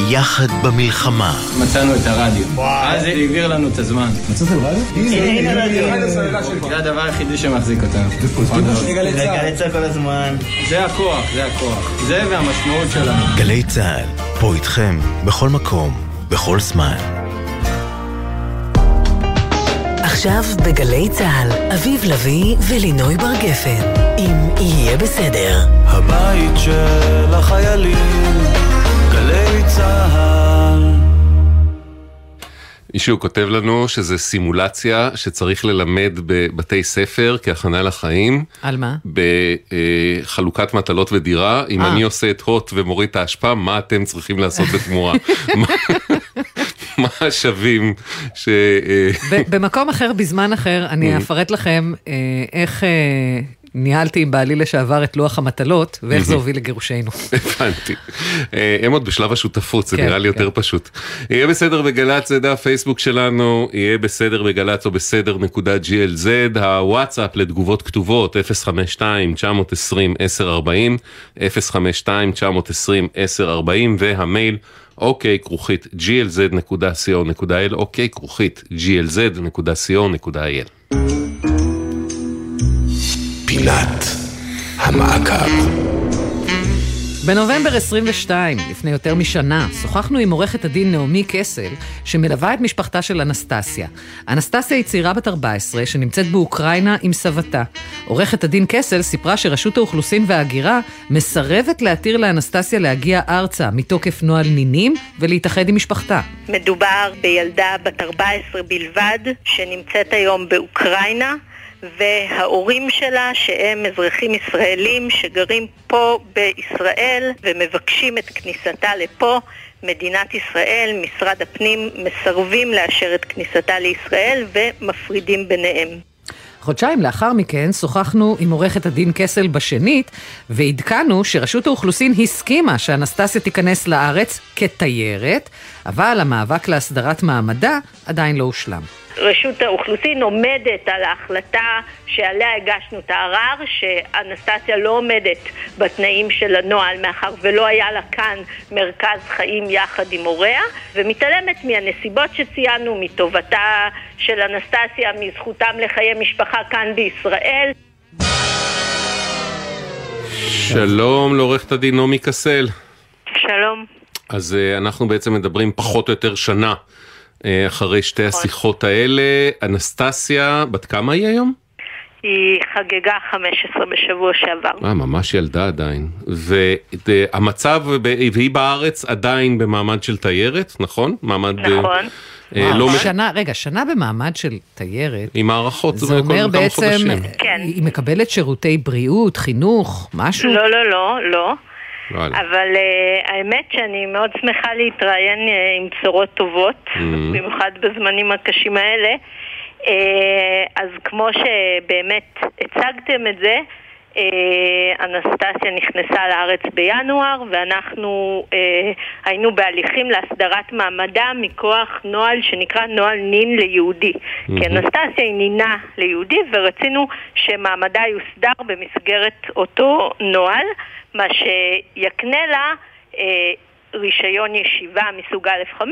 יחד במלחמה. מצאנו את הרדיו. אז זה העביר לנו את הזמן. מצאתם רדיו? הנה הרדיו. זה הדבר היחידי שמחזיק אותנו. גלי צה"ל כל הזמן. זה הכוח, זה הכוח. זה והמשמעות שלנו. גלי צה"ל, פה איתכם, בכל מקום, בכל זמן. עכשיו בגלי צה"ל, אביב לביא ולינוי בר גפן, אם יהיה בסדר. הבית של החיילים, גלי צה"ל. מישהו כותב לנו שזה סימולציה שצריך ללמד בבתי ספר כהכנה לחיים. על מה? בחלוקת מטלות ודירה. אם אה. אני עושה את הוט ומוריד את האשפה, מה אתם צריכים לעשות בתמורה? מה- השווים ש... אה, במקום אחר, בזמן אחר, אני אפרט לכם אה, איך אה, ניהלתי עם בעלי לשעבר את לוח המטלות, ואיך זה הוביל לגירושנו. הבנתי. אה, הם עוד בשלב השותפות, זה כן, נראה לי יותר פשוט. יהיה בסדר בגל"צ, זה דף פייסבוק שלנו, יהיה בסדר בגל"צ או בסדר נקודה glz, הוואטסאפ לתגובות כתובות 052-920-1040, 052-920-1040 והמייל אוקיי כרוכית glz.co.il, אוקיי כרוכית glz.co.il. פינת המעקב. בנובמבר 22, לפני יותר משנה, שוחחנו עם עורכת הדין נעמי קסל, שמלווה את משפחתה של אנסטסיה. אנסטסיה היא צעירה בת 14, שנמצאת באוקראינה עם סבתה. עורכת הדין קסל סיפרה שרשות האוכלוסין וההגירה מסרבת להתיר לאנסטסיה להגיע ארצה מתוקף נוהל נינים ולהתאחד עם משפחתה. מדובר בילדה בת 14 בלבד, שנמצאת היום באוקראינה, וההורים שלה, שהם אזרחים ישראלים שגרים פה בישראל ומבקשים את כניסתה לפה, מדינת ישראל, משרד הפנים, מסרבים לאשר את כניסתה לישראל ומפרידים ביניהם. חודשיים לאחר מכן שוחחנו עם עורכת הדין קסל בשנית ועדכנו שרשות האוכלוסין הסכימה שאנסטסיה תיכנס לארץ כתיירת, אבל המאבק להסדרת מעמדה עדיין לא הושלם. רשות האוכלוסין עומדת על ההחלטה שעליה הגשנו את הערר, שאנסטסיה לא עומדת בתנאים של הנוהל מאחר ולא היה לה כאן מרכז חיים יחד עם הוריה, ומתעלמת מהנסיבות שציינו, מטובתה של אנסטסיה, מזכותם לחיי משפחה כאן בישראל. שלום לעורכת הדין נעמי קסל. שלום. אז אה, אנחנו בעצם מדברים פחות או יותר שנה אה, אחרי שתי השיחות האלה. אנסטסיה, בת כמה היא היום? היא חגגה 15 בשבוע שעבר. אה, ממש ילדה עדיין. והמצב, והיא בארץ עדיין במעמד של תיירת, נכון? מעמד... אה, נכון. אה, לא... שנה, רגע, שנה במעמד של תיירת, עם הערכות, זה אומר בעצם, חודשים. כן. היא מקבלת שירותי בריאות, חינוך, משהו? לא, לא, לא, לא. וואלה. אבל uh, האמת שאני מאוד שמחה להתראיין uh, עם בשורות טובות, Mm. במיוחד בזמנים הקשים האלה. Uh, אז כמו שבאמת הצגתם את זה, uh, אנסטסיה נכנסה לארץ בינואר ואנחנו uh, היינו בהליכים להסדרת מעמדה מכוח נוהל שנקרא נוהל נין ליהודי. כי אנסטסיה היא נינה ליהודי ורצינו שמעמדה יוסדר במסגרת אותו נוהל, מה שיקנה לה אה, רישיון ישיבה מסוג א'5,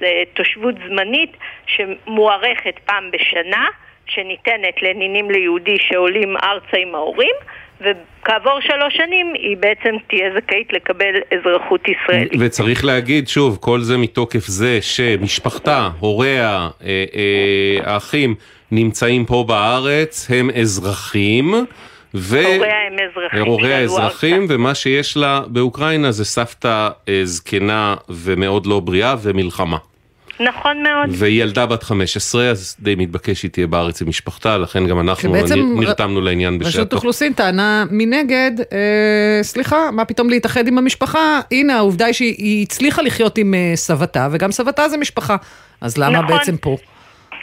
זה תושבות זמנית שמוארכת פעם בשנה, שניתנת לנינים ליהודי שעולים ארצה עם ההורים, וכעבור שלוש שנים היא בעצם תהיה זכאית לקבל אזרחות ישראלית. וצריך להגיד שוב, כל זה מתוקף זה שמשפחתה, הוריה, אה, אה, האחים, נמצאים פה בארץ, הם אזרחים. ו... הוריה הם אזרחים. הוריה אזרחים, ומה שיש לה באוקראינה זה סבתא אה, זקנה ומאוד לא בריאה ומלחמה. נכון מאוד. והיא ילדה בת 15, אז די מתבקש שהיא תהיה בארץ עם משפחתה, לכן גם אנחנו נרתמנו לעניין רשות בשעתו. אוכלוסין טענה מנגד, אה, סליחה, מה פתאום להתאחד עם המשפחה? הנה, העובדה היא שהיא הצליחה לחיות עם אה, סבתה, וגם סבתה זה משפחה. אז למה נכון. בעצם פה?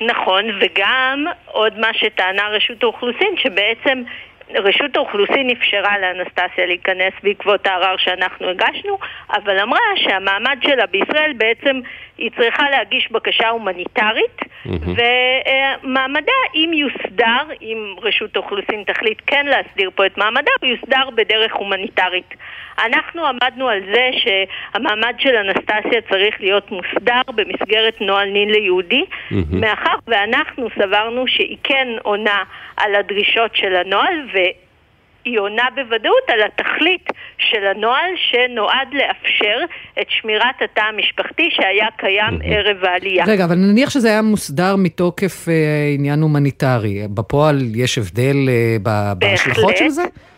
נכון, וגם עוד מה שטענה רשות האוכלוסין, שבעצם רשות האוכלוסין אפשרה לאנסטסיה להיכנס בעקבות הערר שאנחנו הגשנו, אבל אמרה שהמעמד שלה בישראל בעצם היא צריכה להגיש בקשה הומניטרית, ומעמדה, אם יוסדר, אם רשות האוכלוסין תחליט כן להסדיר פה את מעמדה, הוא יוסדר בדרך הומניטרית. אנחנו עמדנו על זה שהמעמד של אנסטסיה צריך להיות מוסדר במסגרת נוהל נין ליהודי, מאחר ואנחנו סברנו שהיא כן עונה על הדרישות של הנוהל, והיא עונה בוודאות על התכלית של הנוהל שנועד לאפשר את שמירת התא המשפחתי שהיה קיים ערב העלייה. רגע, אבל נניח שזה היה מוסדר מתוקף אה, עניין הומניטרי. בפועל יש הבדל אה, ב- בהשלכות של זה? בהחלט.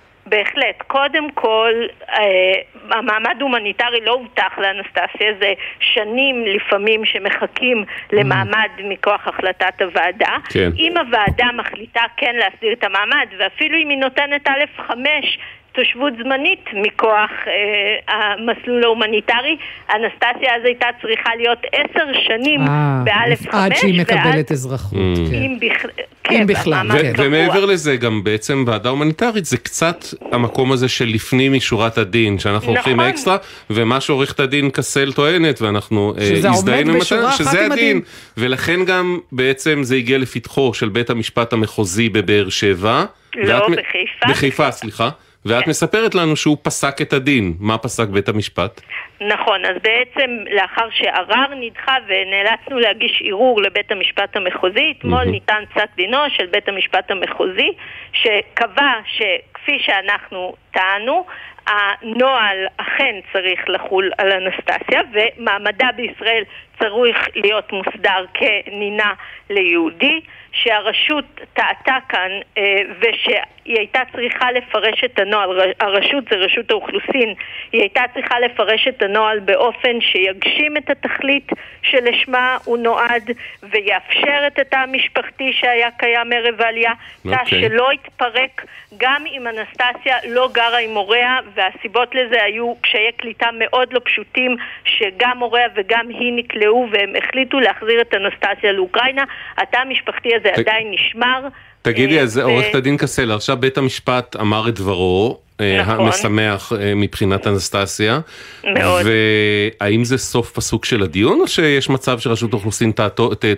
קודם כל, אה, המעמד הומניטרי לא הובטח לאנסטסיה, זה שנים לפעמים שמחכים למעמד מכוח החלטת הוועדה. כן. אם הוועדה מחליטה כן להסדיר את המעמד, ואפילו אם היא נותנת א' 5 תושבות זמנית מכוח אה, המסלול ההומניטרי, אנסטסיה אז הייתה צריכה להיות עשר שנים אה, באלף חמש, עד שהיא ואז- מקבלת אזרחות, כן. אם בכ- אם כן, בכלל, במעמד כן. ומעבר לזה, גם בעצם ועדה הומניטרית זה קצת המקום הזה של לפנים משורת הדין, שאנחנו נכון. הולכים אקסטרה, ומה שעורכת הדין קסל טוענת, ואנחנו אה, הזדהינו עם אחת שזה הדין. הדין, ולכן גם בעצם זה הגיע לפתחו של בית המשפט המחוזי בבאר שבע. לא, ואת בחיפה. בחיפה, סליחה. ואת מספרת לנו שהוא פסק את הדין. מה פסק בית המשפט? נכון, אז בעצם לאחר שערר נדחה ונאלצנו להגיש ערעור לבית המשפט המחוזי, אתמול ניתן פסק דינו של בית המשפט המחוזי, שקבע שכפי שאנחנו טענו, הנוהל אכן צריך לחול על אנסטסיה, ומעמדה בישראל צריך להיות מוסדר כנינה ליהודי, שהרשות טעתה כאן אה, ושהיא הייתה צריכה לפרש את הנוהל, הרשות זה רשות האוכלוסין, היא הייתה צריכה לפרש את הנוהל באופן שיגשים את התכלית שלשמה הוא נועד ויאפשר את התא המשפחתי שהיה קיים ערב העלייה, תא אוקיי. שלא התפרק גם אם אנסטסיה לא גרה עם הוריה והסיבות לזה היו קשיי קליטה מאוד לא פשוטים שגם הוריה וגם היא נקלעו והם החליטו להחזיר את אנסטסיה לאוקראינה. התא המשפחתי הזה ת- עדיין נשמר. תגידי, אה, אז ו- עורכת הדין קסל, עכשיו בית המשפט אמר את דברו, נכון. המשמח אה, מבחינת אנסטסיה. מאוד. והאם זה סוף פסוק של הדיון, או שיש מצב שרשות האוכלוסין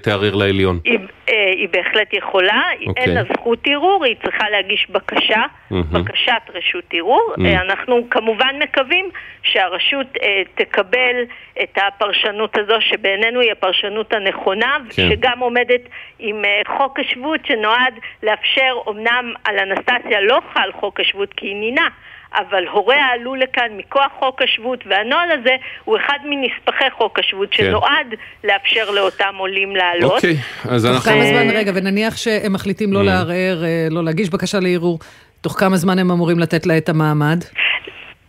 תערער לעליון? היא, אה, היא בהחלט יכולה, אוקיי. אין לה זכות ערעור, היא צריכה להגיש בקשה, מהמם. בקשת רשות ערעור. Mm. אה, אנחנו כמובן מקווים שהרשות אה, תקבל את הפרשנות הזו, שבעינינו היא הפרשנות הנכונה, כן. שגם עומדת עם אה, חוק השבות שנועד לאפשר, אמנם על אנסטסיה לא חל חוק השבות כי היא נינה, אבל הוריה עלו לכאן מכוח חוק השבות, והנוהל הזה הוא אחד מנספחי חוק השבות כן. שנועד לאפשר לאותם עולים לעלות. אוקיי, אז תוך אנחנו... כמה זמן, רגע, ונניח שהם מחליטים לא Mm. לערער, אה, לא להגיש בקשה לערעור, תוך כמה זמן הם אמורים לתת לה את המעמד?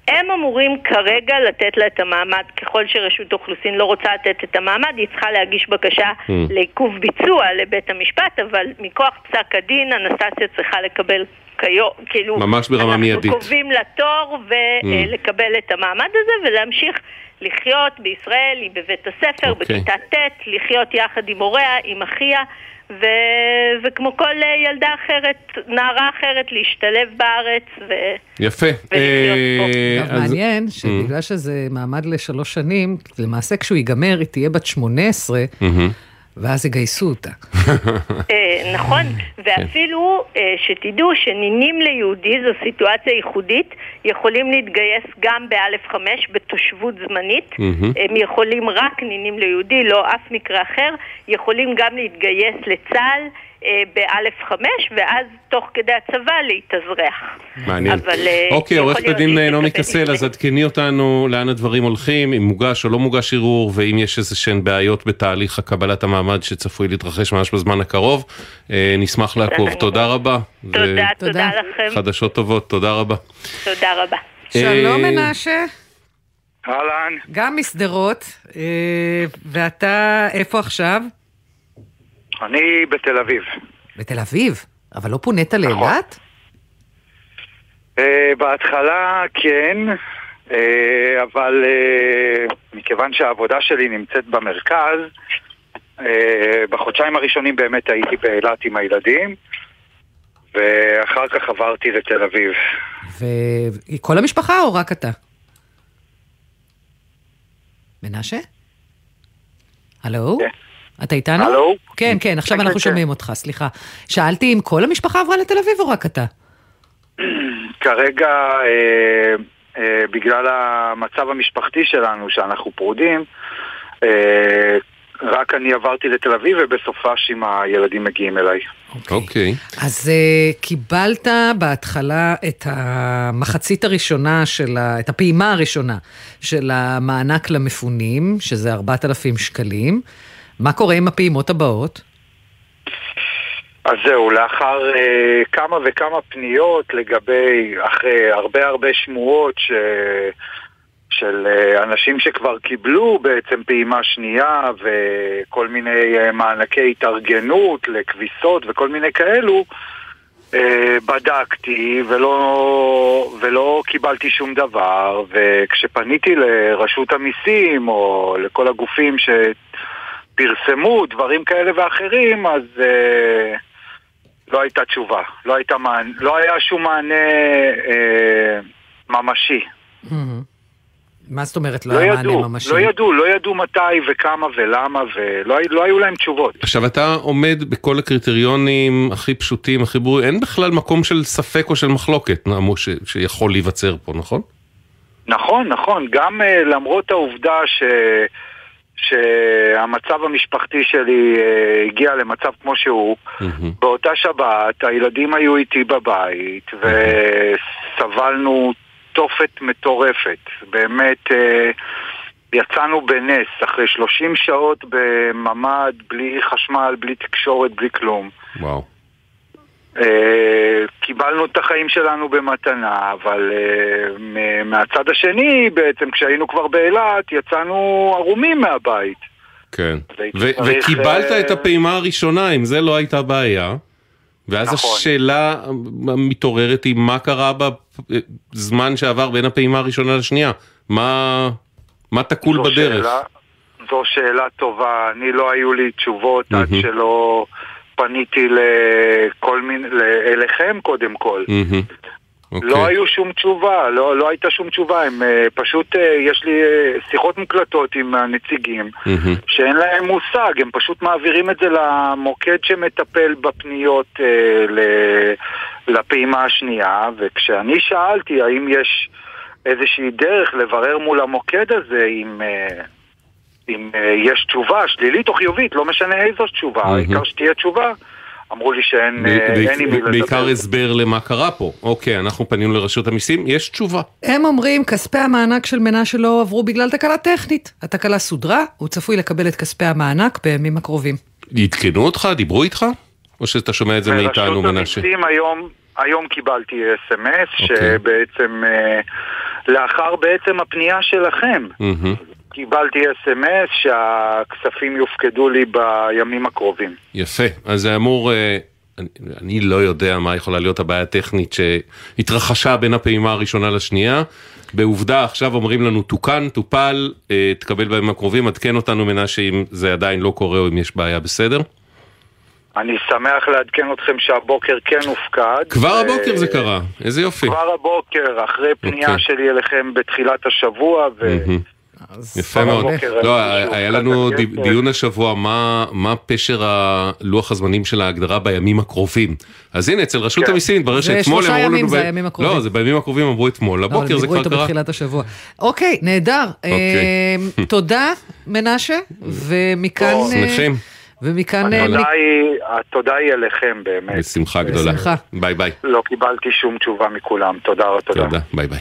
הם אמורים כרגע לתת לה את המעמד, ככל שרשות האוכלוסין לא רוצה לתת את המעמד, היא צריכה להגיש בקשה Hmm. לעיכוב ביצוע לבית המשפט, אבל מכוח פסק הדין, אנסטסיה צריכה לקבל כיום, כאילו... ממש ברמה מיידית. אנחנו קובעים לה תור ולקבל את המעמד הזה ולהמשיך לחיות בישראל, היא בבית הספר, אוקיי. בכיתה ט', לחיות יחד עם הוריה, עם אחיה. ו... וכמו כל אה, ילדה אחרת, נערה אחרת, להשתלב בארץ ו... יפה. אה, אגב, אז- מעניין שבגלל שזה מעמד לשלוש שנים, למעשה כשהוא ייגמר היא תהיה בת 18, מהמם. ואז יגייסו אותה. אה, נכון, ואפילו אה, שתדעו שנינים ליהודי זו סיטואציה ייחודית, יכולים להתגייס גם באלף חמש בתושבות זמנית. הם יכולים רק נינים ליהודי, לא אף מקרה אחר, יכולים גם להתגייס לצה"ל באלף חמש, ואז תוך כדי הצבא להתאזרח. מעניין. אבל, אה, אוקיי, עורכת להיות הדין שהיא נעמי קסל, אז עדכני אותנו לאן הדברים הולכים, אם מוגש או לא מוגש ערעור, ואם יש איזה שהן בעיות בתהליך הקבלת המעמד שצפוי להתרחש ממש בזמן הקרוב. אה, נשמח לעקוב. תודה רבה. תודה, תודה לכם, חדשות טובות, תודה רבה. תודה רבה. שלום אה, מנשה. אהלן. גם משדרות, אה, ואתה איפה עכשיו? אני בתל אביב. בתל אביב? אבל לא פונית נכון. לאילת? אה, בהתחלה כן, אה, אבל אה, מכיוון שהעבודה שלי נמצאת במרכז, בחודשיים הראשונים באמת הייתי באילת עם הילדים, ואחר כך עברתי לתל אביב. וכל המשפחה או רק אתה? מנשה? הלו? אתה איתנו? הלו? כן, כן, עכשיו כן, אנחנו כן, שומעים אותך, סליחה. שאלתי אם כל המשפחה עברה לתל אביב או רק אתה? כרגע, אה, אה, בגלל המצב המשפחתי שלנו, שאנחנו פרודים, אה, רק אני עברתי לתל אביב ובסופש עם הילדים מגיעים אליי. אוקיי. אז uh, קיבלת בהתחלה את המחצית הראשונה של ה... את הפעימה הראשונה של המענק למפונים, שזה 4,000 שקלים. מה קורה עם הפעימות הבאות? אז זהו, לאחר אה, כמה וכמה פניות לגבי, אחרי הרבה הרבה שמועות ש... של אה, אנשים שכבר קיבלו בעצם פעימה שנייה וכל מיני אה, מענקי התארגנות לכביסות וכל מיני כאלו, אה, בדקתי ולא, ולא קיבלתי שום דבר, וכשפניתי לרשות המיסים או לכל הגופים שפרסמו דברים כאלה ואחרים, אז אה, לא הייתה תשובה, לא, הייתה מענה, לא היה שום מענה אה, ממשי. מה זאת אומרת לא לא היה מענה ידעו, ממשי? לא ידעו, לא ידעו מתי וכמה ולמה, ולא לא היו להם תשובות. עכשיו אתה עומד בכל הקריטריונים הכי פשוטים, הכי ברורים, אין בכלל מקום של ספק או של מחלוקת, נעמו, ש, שיכול להיווצר פה, נכון? נכון, נכון, גם uh, למרות העובדה ש... שהמצב המשפחתי שלי uh, הגיע למצב כמו שהוא, באותה שבת הילדים היו איתי בבית וסבלנו תופת מטורפת. באמת uh, יצאנו בנס אחרי 30 שעות בממ"ד, בלי חשמל, בלי תקשורת, בלי כלום. וואו. Uh, קיבלנו את החיים שלנו במתנה, אבל מ- מהצד השני, בעצם כשהיינו כבר באילת, יצאנו ערומים מהבית. כן. ו- וקיבלת אה, את הפעימה הראשונה, אם זה לא הייתה בעיה. ואז נכון. השאלה המתעוררת היא מה קרה בזמן שעבר בין הפעימה הראשונה לשנייה? מה, מה תקול זו בדרך? שאלה, זו שאלה טובה, אני לא היו לי תשובות עד מהמם. שלא פניתי לכל מיני, אליכם קודם כל. מהמם. אוקיי. לא היו שום תשובה, לא, לא הייתה שום תשובה, הם אה, פשוט, אה, יש לי אה, שיחות מוקלטות עם הנציגים, מהמם. שאין להם מושג, הם פשוט מעבירים את זה למוקד שמטפל בפניות אה, ל- לפעימה השנייה, וכשאני שאלתי האם יש איזושהי דרך לברר מול המוקד הזה אם, אה, אם אה, יש תשובה שלילית או חיובית, לא משנה איזו תשובה, העיקר שתהיה תשובה, אמרו לי שאין ב- אה, עם מי בעיקר לדבר. הסבר למה קרה פה. אוקיי, אנחנו פנינו לרשות המיסים, יש תשובה. הם אומרים, כספי המענק של מנשה לא עברו בגלל תקלה טכנית. התקלה סודרה, הוא צפוי לקבל את כספי המענק בימים הקרובים. עדכנו אותך? דיברו איתך? או שאתה שומע את זה מאיתנו, מנשה? המיסים היום, היום קיבלתי אס.אם.אס, אוקיי. שבעצם אה, לאחר בעצם הפנייה שלכם. קיבלתי אס.אם.אס שהכספים יופקדו לי בימים הקרובים. יפה, אז זה אמור, אה, אני, אני לא יודע מה יכולה להיות הבעיה הטכנית שהתרחשה בין הפעימה הראשונה לשנייה. בעובדה עכשיו אומרים לנו תוקן, טופל, אה, תקבל בימים הקרובים, עדכן אותנו מנשה אם זה עדיין לא קורה או אם יש בעיה בסדר. אני שמח לעדכן אתכם שהבוקר כן הופקד. כבר ו- הבוקר זה קרה, איזה יופי. כבר הבוקר, אחרי פנייה אוקיי. שלי אליכם בתחילת השבוע, ו... מהמם. יפה מאוד. הבוקר לא, היה לנו דיון השבוע, מה- פשר הלוח הזמנים של ההגדרה בימים הקרובים. אז הנה, אצל רשות כן. המיסים, התברר זה שאתמול שלושה הם אמרו ימים, לנו... זה ב- הימים הקרובים. לא, זה בימים הקרובים אמרו אתמול, אבל לבוקר זה דיברו כבר איתו קרה. בתחילת השבוע. אוקיי, נהדר. אוקיי. אה, תודה, מנשה, ומכאן... טוב. אה, שמחים. ומכאן... אה, התודה היא- התודה היא אליכם באמת. בשמחה גדולה. בשמחה. ביי ביי. לא קיבלתי שום תשובה מכולם, תודה תודה. תודה, ביי ביי.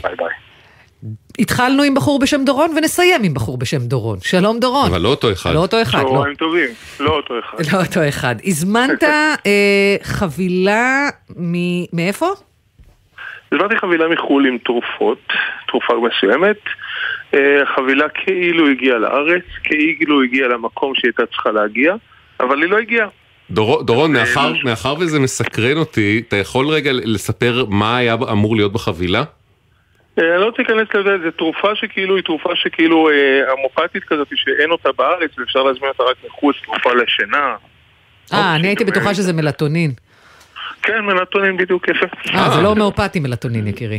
התחלנו עם בחור בשם דורון ונסיים עם בחור בשם דורון. שלום דורון. אבל לא אותו אחד. לא אותו אחד, לא. צהריים טובים, לא אותו אחד. לא אותו אחד. הזמנת אה, חבילה מ... מאיפה? הזמנתי חבילה מחו"ל עם תרופות, תרופה מסוימת. אה, החבילה כאילו הגיעה לארץ, כאילו הגיעה למקום שהיא הייתה צריכה להגיע, אבל היא לא הגיעה. דור- דורון, מאחר- מאחר וזה מסקרן אותי, אתה יכול רגע לספר מה היה אמור להיות בחבילה? אה, אני לא רוצה להיכנס לזה, זו תרופה שכאילו היא תרופה שכאילו אה, המופתית כזאת שאין אותה בארץ ואפשר להזמין אותה רק מחוץ, תרופה לשינה. אה, אני הייתי בטוחה שזה מלטונין. כן, מלטונין בדיוק, יפה. אה, זה לא הומאופתי מלטונין, יקירי.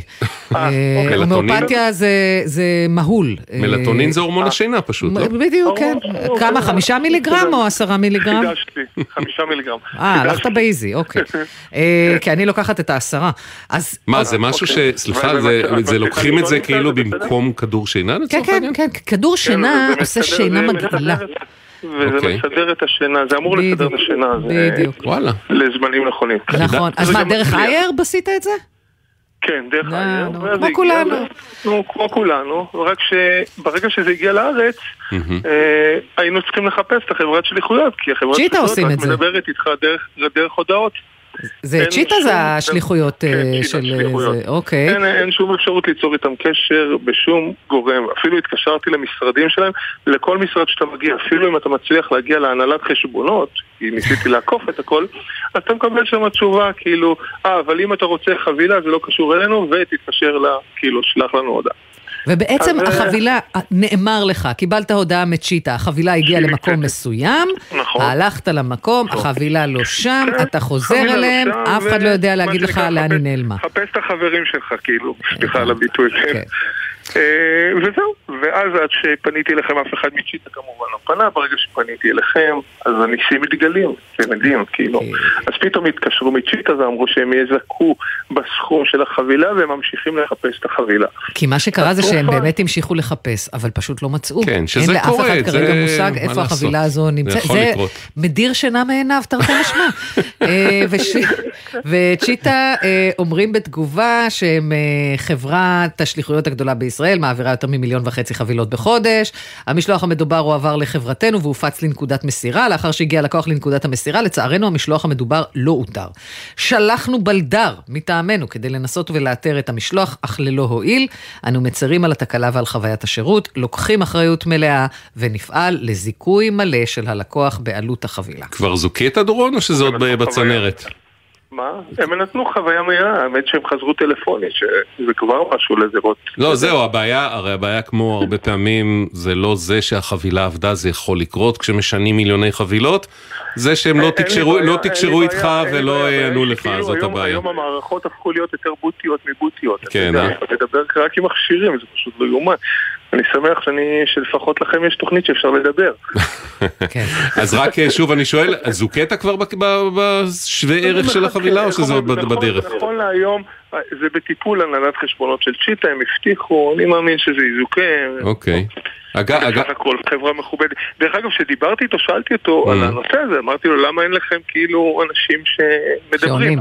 אה, אוקיי. הומאופתיה זה- זה מהול. אה, מלטונין זה הורמון השינה פשוט, לא? בדיוק, כן. כמה, חמישה מיליגרם או עשרה מיליגרם? חידשתי, חמישה מיליגרם. אה, הלכת באיזי, אוקיי. אה, כי אני לוקחת את העשרה. אז... מה, זה משהו ש... סליחה, זה- זה לוקחים את זה כאילו במקום כדור שינה כן, לצורך כן, העניין? כן, כדור שינה עושה שינה מגעילה. וזה אוקיי. מסדר את השינה, זה אמור לסדר את השינה. זה- בדיוק. וואלה. לזמנים נכונים. נכון. אז מה, דרך. אייר עשית את זה? כן, דרך נו, אייר. כמו כולנו. נו, כמו כולנו, רק שברגע שזה הגיע לארץ. אה, היינו צריכים לחפש את החברת שליחויות, כי החברת שליחויות. מדברת איתך דרך הודעות. זה צ'יטה זה השליחויות אה, כן, צ'יטה, של... שליחויות. זה, אוקיי. אין, אין שום אפשרות ליצור איתם קשר בשום גורם. אפילו התקשרתי למשרדים שלהם, לכל משרד שאתה מגיע, אפילו אם אתה מצליח להגיע להנהלת חשבונות, כי ניסיתי לעקוף את הכל, אז אתה מקבל שם תשובה כאילו, אה, אבל אם אתה רוצה חבילה זה לא קשור אלינו, ותתקשר לה, כאילו, שלח לנו הודעה. ובעצם אז, אה, החבילה, נאמר לך, קיבלת הודעה מצ'יטה, החבילה הגיעה למקום מסוים, נכון. הלכת למקום, החבילה לא שם, אתה חוזר לא אליהם, שם, אף אחד לא יודע להגיד לך לאן היא נעלמה. חפש את החברים שלך, כאילו, סליחה על הביטוי. כן. אה, וזהו, ואז עד שפניתי אליכם אף אחד מצ'יטה כמובן לא פנה, ברגע שפניתי אליכם, אז הניסים מתגלים, אתם יודעים, כאילו. אז פתאום התקשרו מצ'יטה ואמרו שהם יזכו בסכום של החבילה והם ממשיכים לחפש את החבילה. כי מה שקרה זה שהם באמת המשיכו לחפש, אבל פשוט לא מצאו. כן, שזה אין לאף קורה, אחד זה- כרגע מושג איפה? החבילה הזו זה נמצאת. זה. מדיר שינה מעיניו, תרתי משמע. אה, וצ'יטה אה, אומרים בתגובה שהם חברת השליחויות הגדולה בישראל, מעבירה יותר ממיליון וחצי חבילות בחודש. המשלוח המדובר הועבר לחברתנו והופץ לנקודת מסירה. לאחר שהגיע לקוח לנקודת המסירה, לצערנו המשלוח המדובר לא אותר. שלחנו בלדר מטעמנו כדי לנסות ולאתר את המשלוח, אך ללא הועיל. אנו מצרים על התקלה ועל חוויית השירות, לוקחים אחריות מלאה ונפעל לזיכוי מלא של הלקוח בעלות החבילה. כבר זוכית דורון או שזה עוד בצנרת? הם נתנו חוויה מהירה, האמת שהם חזרו טלפונית, שזה כבר משהו לזרות. לא, זהו, הבעיה, הרי הבעיה כמו הרבה פעמים, זה לא זה שהחבילה עבדה, זה יכול לקרות כשמשנים מיליוני חבילות, זה שהם לא תקשרו, לא תקשרו איתך ולא יענו לך, כאילו זאת הבעיה. היום המערכות הפכו להיות יותר בוטיות מבוטיות. כן, אה? אתה מדבר רק עם מכשירים, זה פשוט לא יאומן. אני שמח שאני, שלפחות לכם יש תוכנית שאפשר לדבר. אז רק אה, שוב אני שואל, זוכית כבר בשווה ערך של החבילה או שזה עוד בד- נכון- בדרך? נכון להיום, אה, זה בטיפול הנהלת חשבונות של צ'יטה, הם הבטיחו, אני מאמין שזה יזוכה. אוקיי. אגב, אגב, בסך הכל חברה מכובדת. דרך אגב, כשדיברתי איתו, שאלתי אותו Mm. על הנושא הזה, אמרתי לו, למה אין לכם כאילו אנשים שמדברים?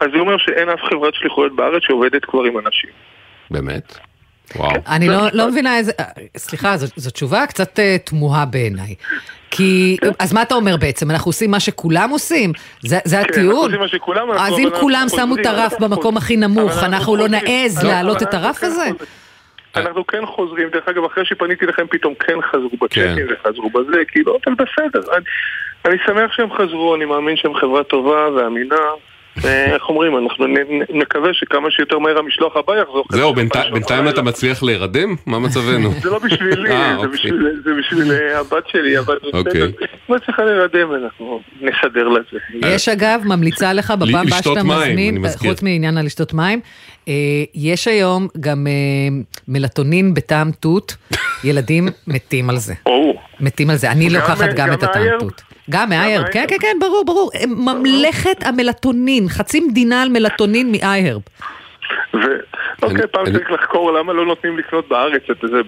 אז הוא אומר שאין אף חברת שליחויות בארץ שעובדת כבר עם אנשים. באמת? וואו. אני לא, לא מבינה איזה... אה, סליחה, זו, זו תשובה קצת אה, תמוהה בעיניי. כי, אז מה אתה אומר בעצם? אנחנו עושים מה שכולם עושים? זה, זה כן, אנחנו הטיעון? עושים מה שכולם, אנחנו- אז אם אנחנו כולם שמו את הרף אנחנו במקום הכי נמוך, אבל אנחנו לא. נעז לא, להעלות את אנחנו הרף כן הזה? אנחנו כן חוזרים, דרך אגב, אחרי שפניתי לכם פתאום כן חזרו בצ'קים וחזרו בזה, כאילו, אבל בסדר. אני, אני שמח שהם חזרו, אני מאמין שהם חברה טובה ואמינה. איך אומרים, אנחנו נקווה שכמה שיותר מהר המשלוח הבא יחזור. זהו, בינתיים- אתה מצליח להירדם? מה מצבנו? זה לא בשבילי, אה, זה אוקיי. בשביל- זה בשביל אה, הבת שלי, אבל אוקיי. בסדר. את צריכה להירדם, אנחנו נסדר לזה. יש אגב, ממליצה לך בפעם הבאה שאתה מים, מזמין. חוץ מעניין הלשתות מים, אה, יש היום גם מלטונין בטעם תות, ילדים מתים על זה. מתים על זה, אני לוקחת גם את הטעם? תות. גם מאיירב, כן, כן, כן, ברור, ברור. ממלכת המלטונין, חצי מדינה על מלטונין מאיירב. אוקיי, פעם צריך לחקור למה לא נותנים לקנות בארץ את זה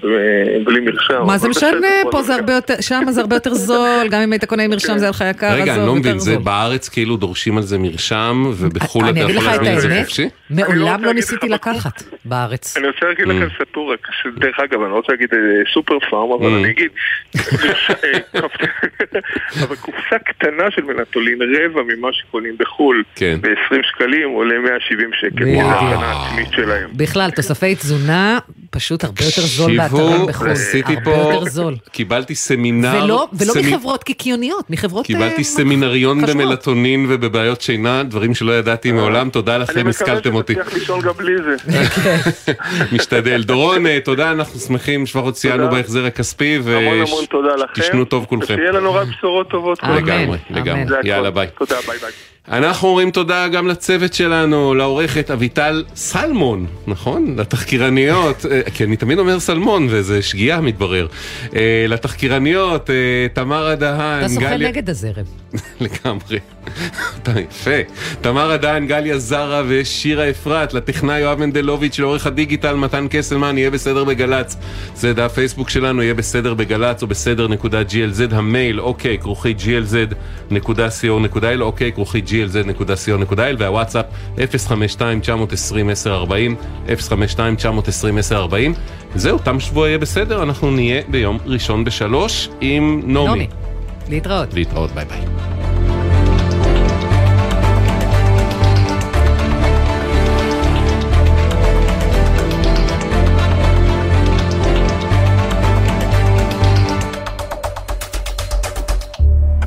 בלי מרשם. מה זה משנה? פה זה הרבה יותר, שם זה הרבה יותר זול, גם אם היית קונה עם מרשם זה היה לך יקר, רגע, אני לא מבין, זה. בארץ כאילו דורשים על זה מרשם, ובחו"ל אני אתה יכול להזמין את זה חופשי? מעולם לא ניסיתי לקחת בארץ. אני רוצה להגיד Mm. לכם סטורה, דרך אגב, אני לא רוצה להגיד אה, סופר פארם, אבל Mm. אני אגיד, אה, אבל קופסה קטנה של מלטולין, רבע ממה שקונים בחו"ל, כן. ב-20 שקלים עולה 170 שקל, העצמית שלהם. בכלל, תוספי תזונה, פשוט הרבה יותר זול באתרים תקשיבו, בחו"ל. עשיתי הרבה פה, יותר זול. קיבלתי סמינר, ולא, ולא סמי- מחברות קיקיוניות, מחברות... אה, קיבלתי סמינריון חשובות. במלטונין ובבעיות שינה, דברים שלא ידעתי מעולם, תודה לכם, השכלתם אותי. אני מקווה שתצליח לישון גם בלי זה. משתדל. דורון, אה, תודה, אנחנו שמחים ציינו תודה. בהחזר הכספי. ותשנו טוב כולכם. ושיהיה לנו רק בשורות טובות. לגמרי, לגמרי. יאללה, ביי. תודה, ביי ביי. אנחנו אומרים תודה גם לצוות שלנו, לעורכת אביטל סלמון, נכון? לתחקירניות, אה, כי אני תמיד אומר סלמון וזה שגיאה מתברר. אה, לתחקירניות, אה, תמרה דהן, אתה שוחה גליה... נגד הזרם. לגמרי. אתה יפה. תמרה דהן, גליה זרה ושירה אפרת, לטכנאי יואב מנדלוביץ', לעורך הדיגיטל מתן קסלמן, יהיה בסדר בגל"צ. זה דף פייסבוק שלנו, יהיה בסדר בגל"צ או בסדר.glz, המייל, אוקיי, כרוכי glz.co.il, אוקיי, כרוכי glz.co.il, והוואטסאפ 052-920-1040, 052-920-1040. זהו, תם שבוע יהיה בסדר, אנחנו נהיה ביום ראשון בשלוש עם נעמי. נעמי. להתראות. להתראות, ביי ביי.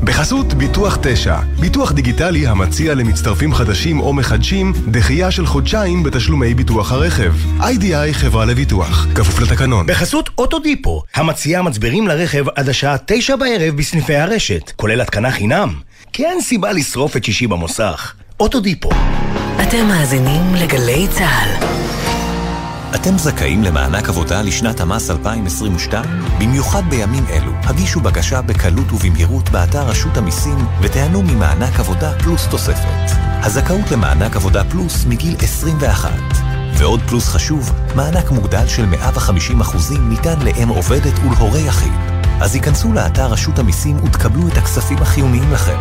בחסות ביטוח 9, ביטוח דיגיטלי המציע למצטרפים חדשים או מחדשים דחייה של חודשיים בתשלומי ביטוח הרכב. איי-די-איי חברה לביטוח, כפוף לתקנון. בחסות אוטודיפו, המציעה מצברים לרכב עד השעה תשע בערב בסניפי הרשת, כולל התקנה חינם. כי אין סיבה לשרוף את שישי במוסך. אוטודיפו. אתם מאזינים לגלי צה"ל. אתם זכאים למענק עבודה לשנת המס 2022? במיוחד בימים אלו, הגישו בקשה בקלות ובמהירות באתר רשות המיסים ותיהנו ממענק עבודה פלוס תוספת. הזכאות למענק עבודה פלוס מגיל 21. ועוד פלוס חשוב, מענק מוגדל של 150% ניתן לאם עובדת ולהורה יחיד. אז היכנסו לאתר רשות המיסים ותקבלו את הכספים החיוניים לכם.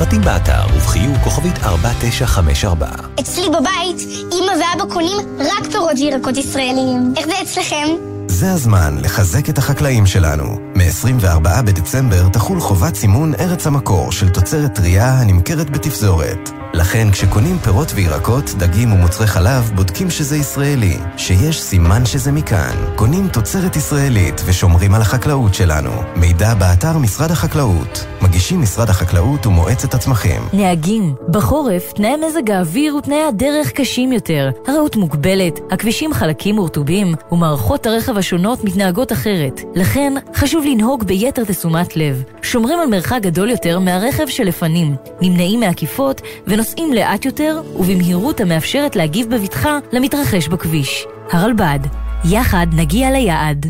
פרטים באתר ובחיוג כוכבית 4954. אצלי בבית, אמא ואבא קונים רק פירות וירקות ישראליים. איך זה אצלכם? זה הזמן לחזק את החקלאים שלנו. מ-24 בדצמבר תחול חובת סימון ארץ המקור של תוצרת טרייה הנמכרת בתפזורת. לכן כשקונים פירות וירקות, דגים ומוצרי חלב, בודקים שזה ישראלי, שיש סימן שזה מכאן. קונים תוצרת ישראלית ושומרים על החקלאות שלנו. מידע באתר משרד החקלאות. מגישים משרד החקלאות ומועצת הצמחים. נהגים, בחורף תנאי מזג האוויר ותנאי הדרך קשים יותר. הרעות מוגבלת, הכבישים חלקים ורטובים, ומערכות הרכב השונות מתנהגות אחרת. לכן, חשוב לנהוג ביתר תשומת לב. שומרים על מרחק גדול יותר מהרכב שלפנים, נמנעים מעקיפות ונוסעים לאט יותר ובמהירות המאפשרת להגיב בבטחה למתרחש בכביש. הרלב"ד, יחד נגיע ליעד.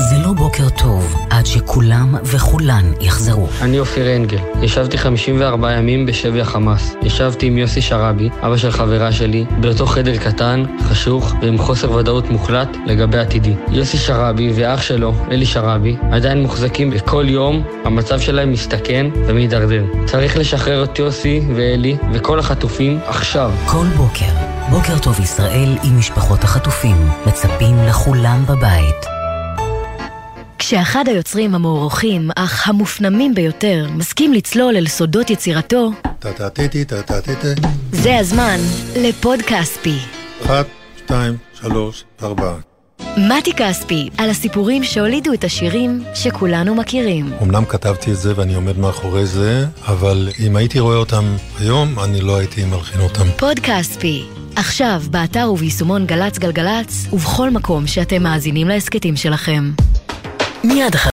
זה לא בוקר טוב עד שכולם וכולן יחזרו. אני אופיר אנגל. ישבתי 54 ימים בשבי החמאס. ישבתי עם יוסי שראבי, אבא של חברה שלי, באותו חדר קטן, חשוך ועם חוסר ודאות מוחלט לגבי עתידי. יוסי שראבי ואח שלו, אלי שראבי, עדיין מוחזקים וכל יום המצב שלהם מסתכן ומידרדר. צריך לשחרר את יוסי ואלי וכל החטופים עכשיו. כל בוקר, בוקר טוב ישראל עם משפחות החטופים, מצפים לכולם בבית. כשאחד היוצרים המוערוכים, אך המופנמים ביותר, מסכים לצלול אל סודות יצירתו, זה הזמן לפוד כספי. אחת, שתיים, שלוש, ארבע. מתי כספי, על הסיפורים שהולידו את השירים שכולנו מכירים. אמנם כתבתי את זה ואני עומד מאחורי זה, אבל אם הייתי רואה אותם היום, אני לא הייתי מלחין אותם. פוד כספי, עכשיו באתר וביישומון גל"צ גלגלצ, ובכל מקום שאתם מאזינים להסכתים שלכם. מיד אחר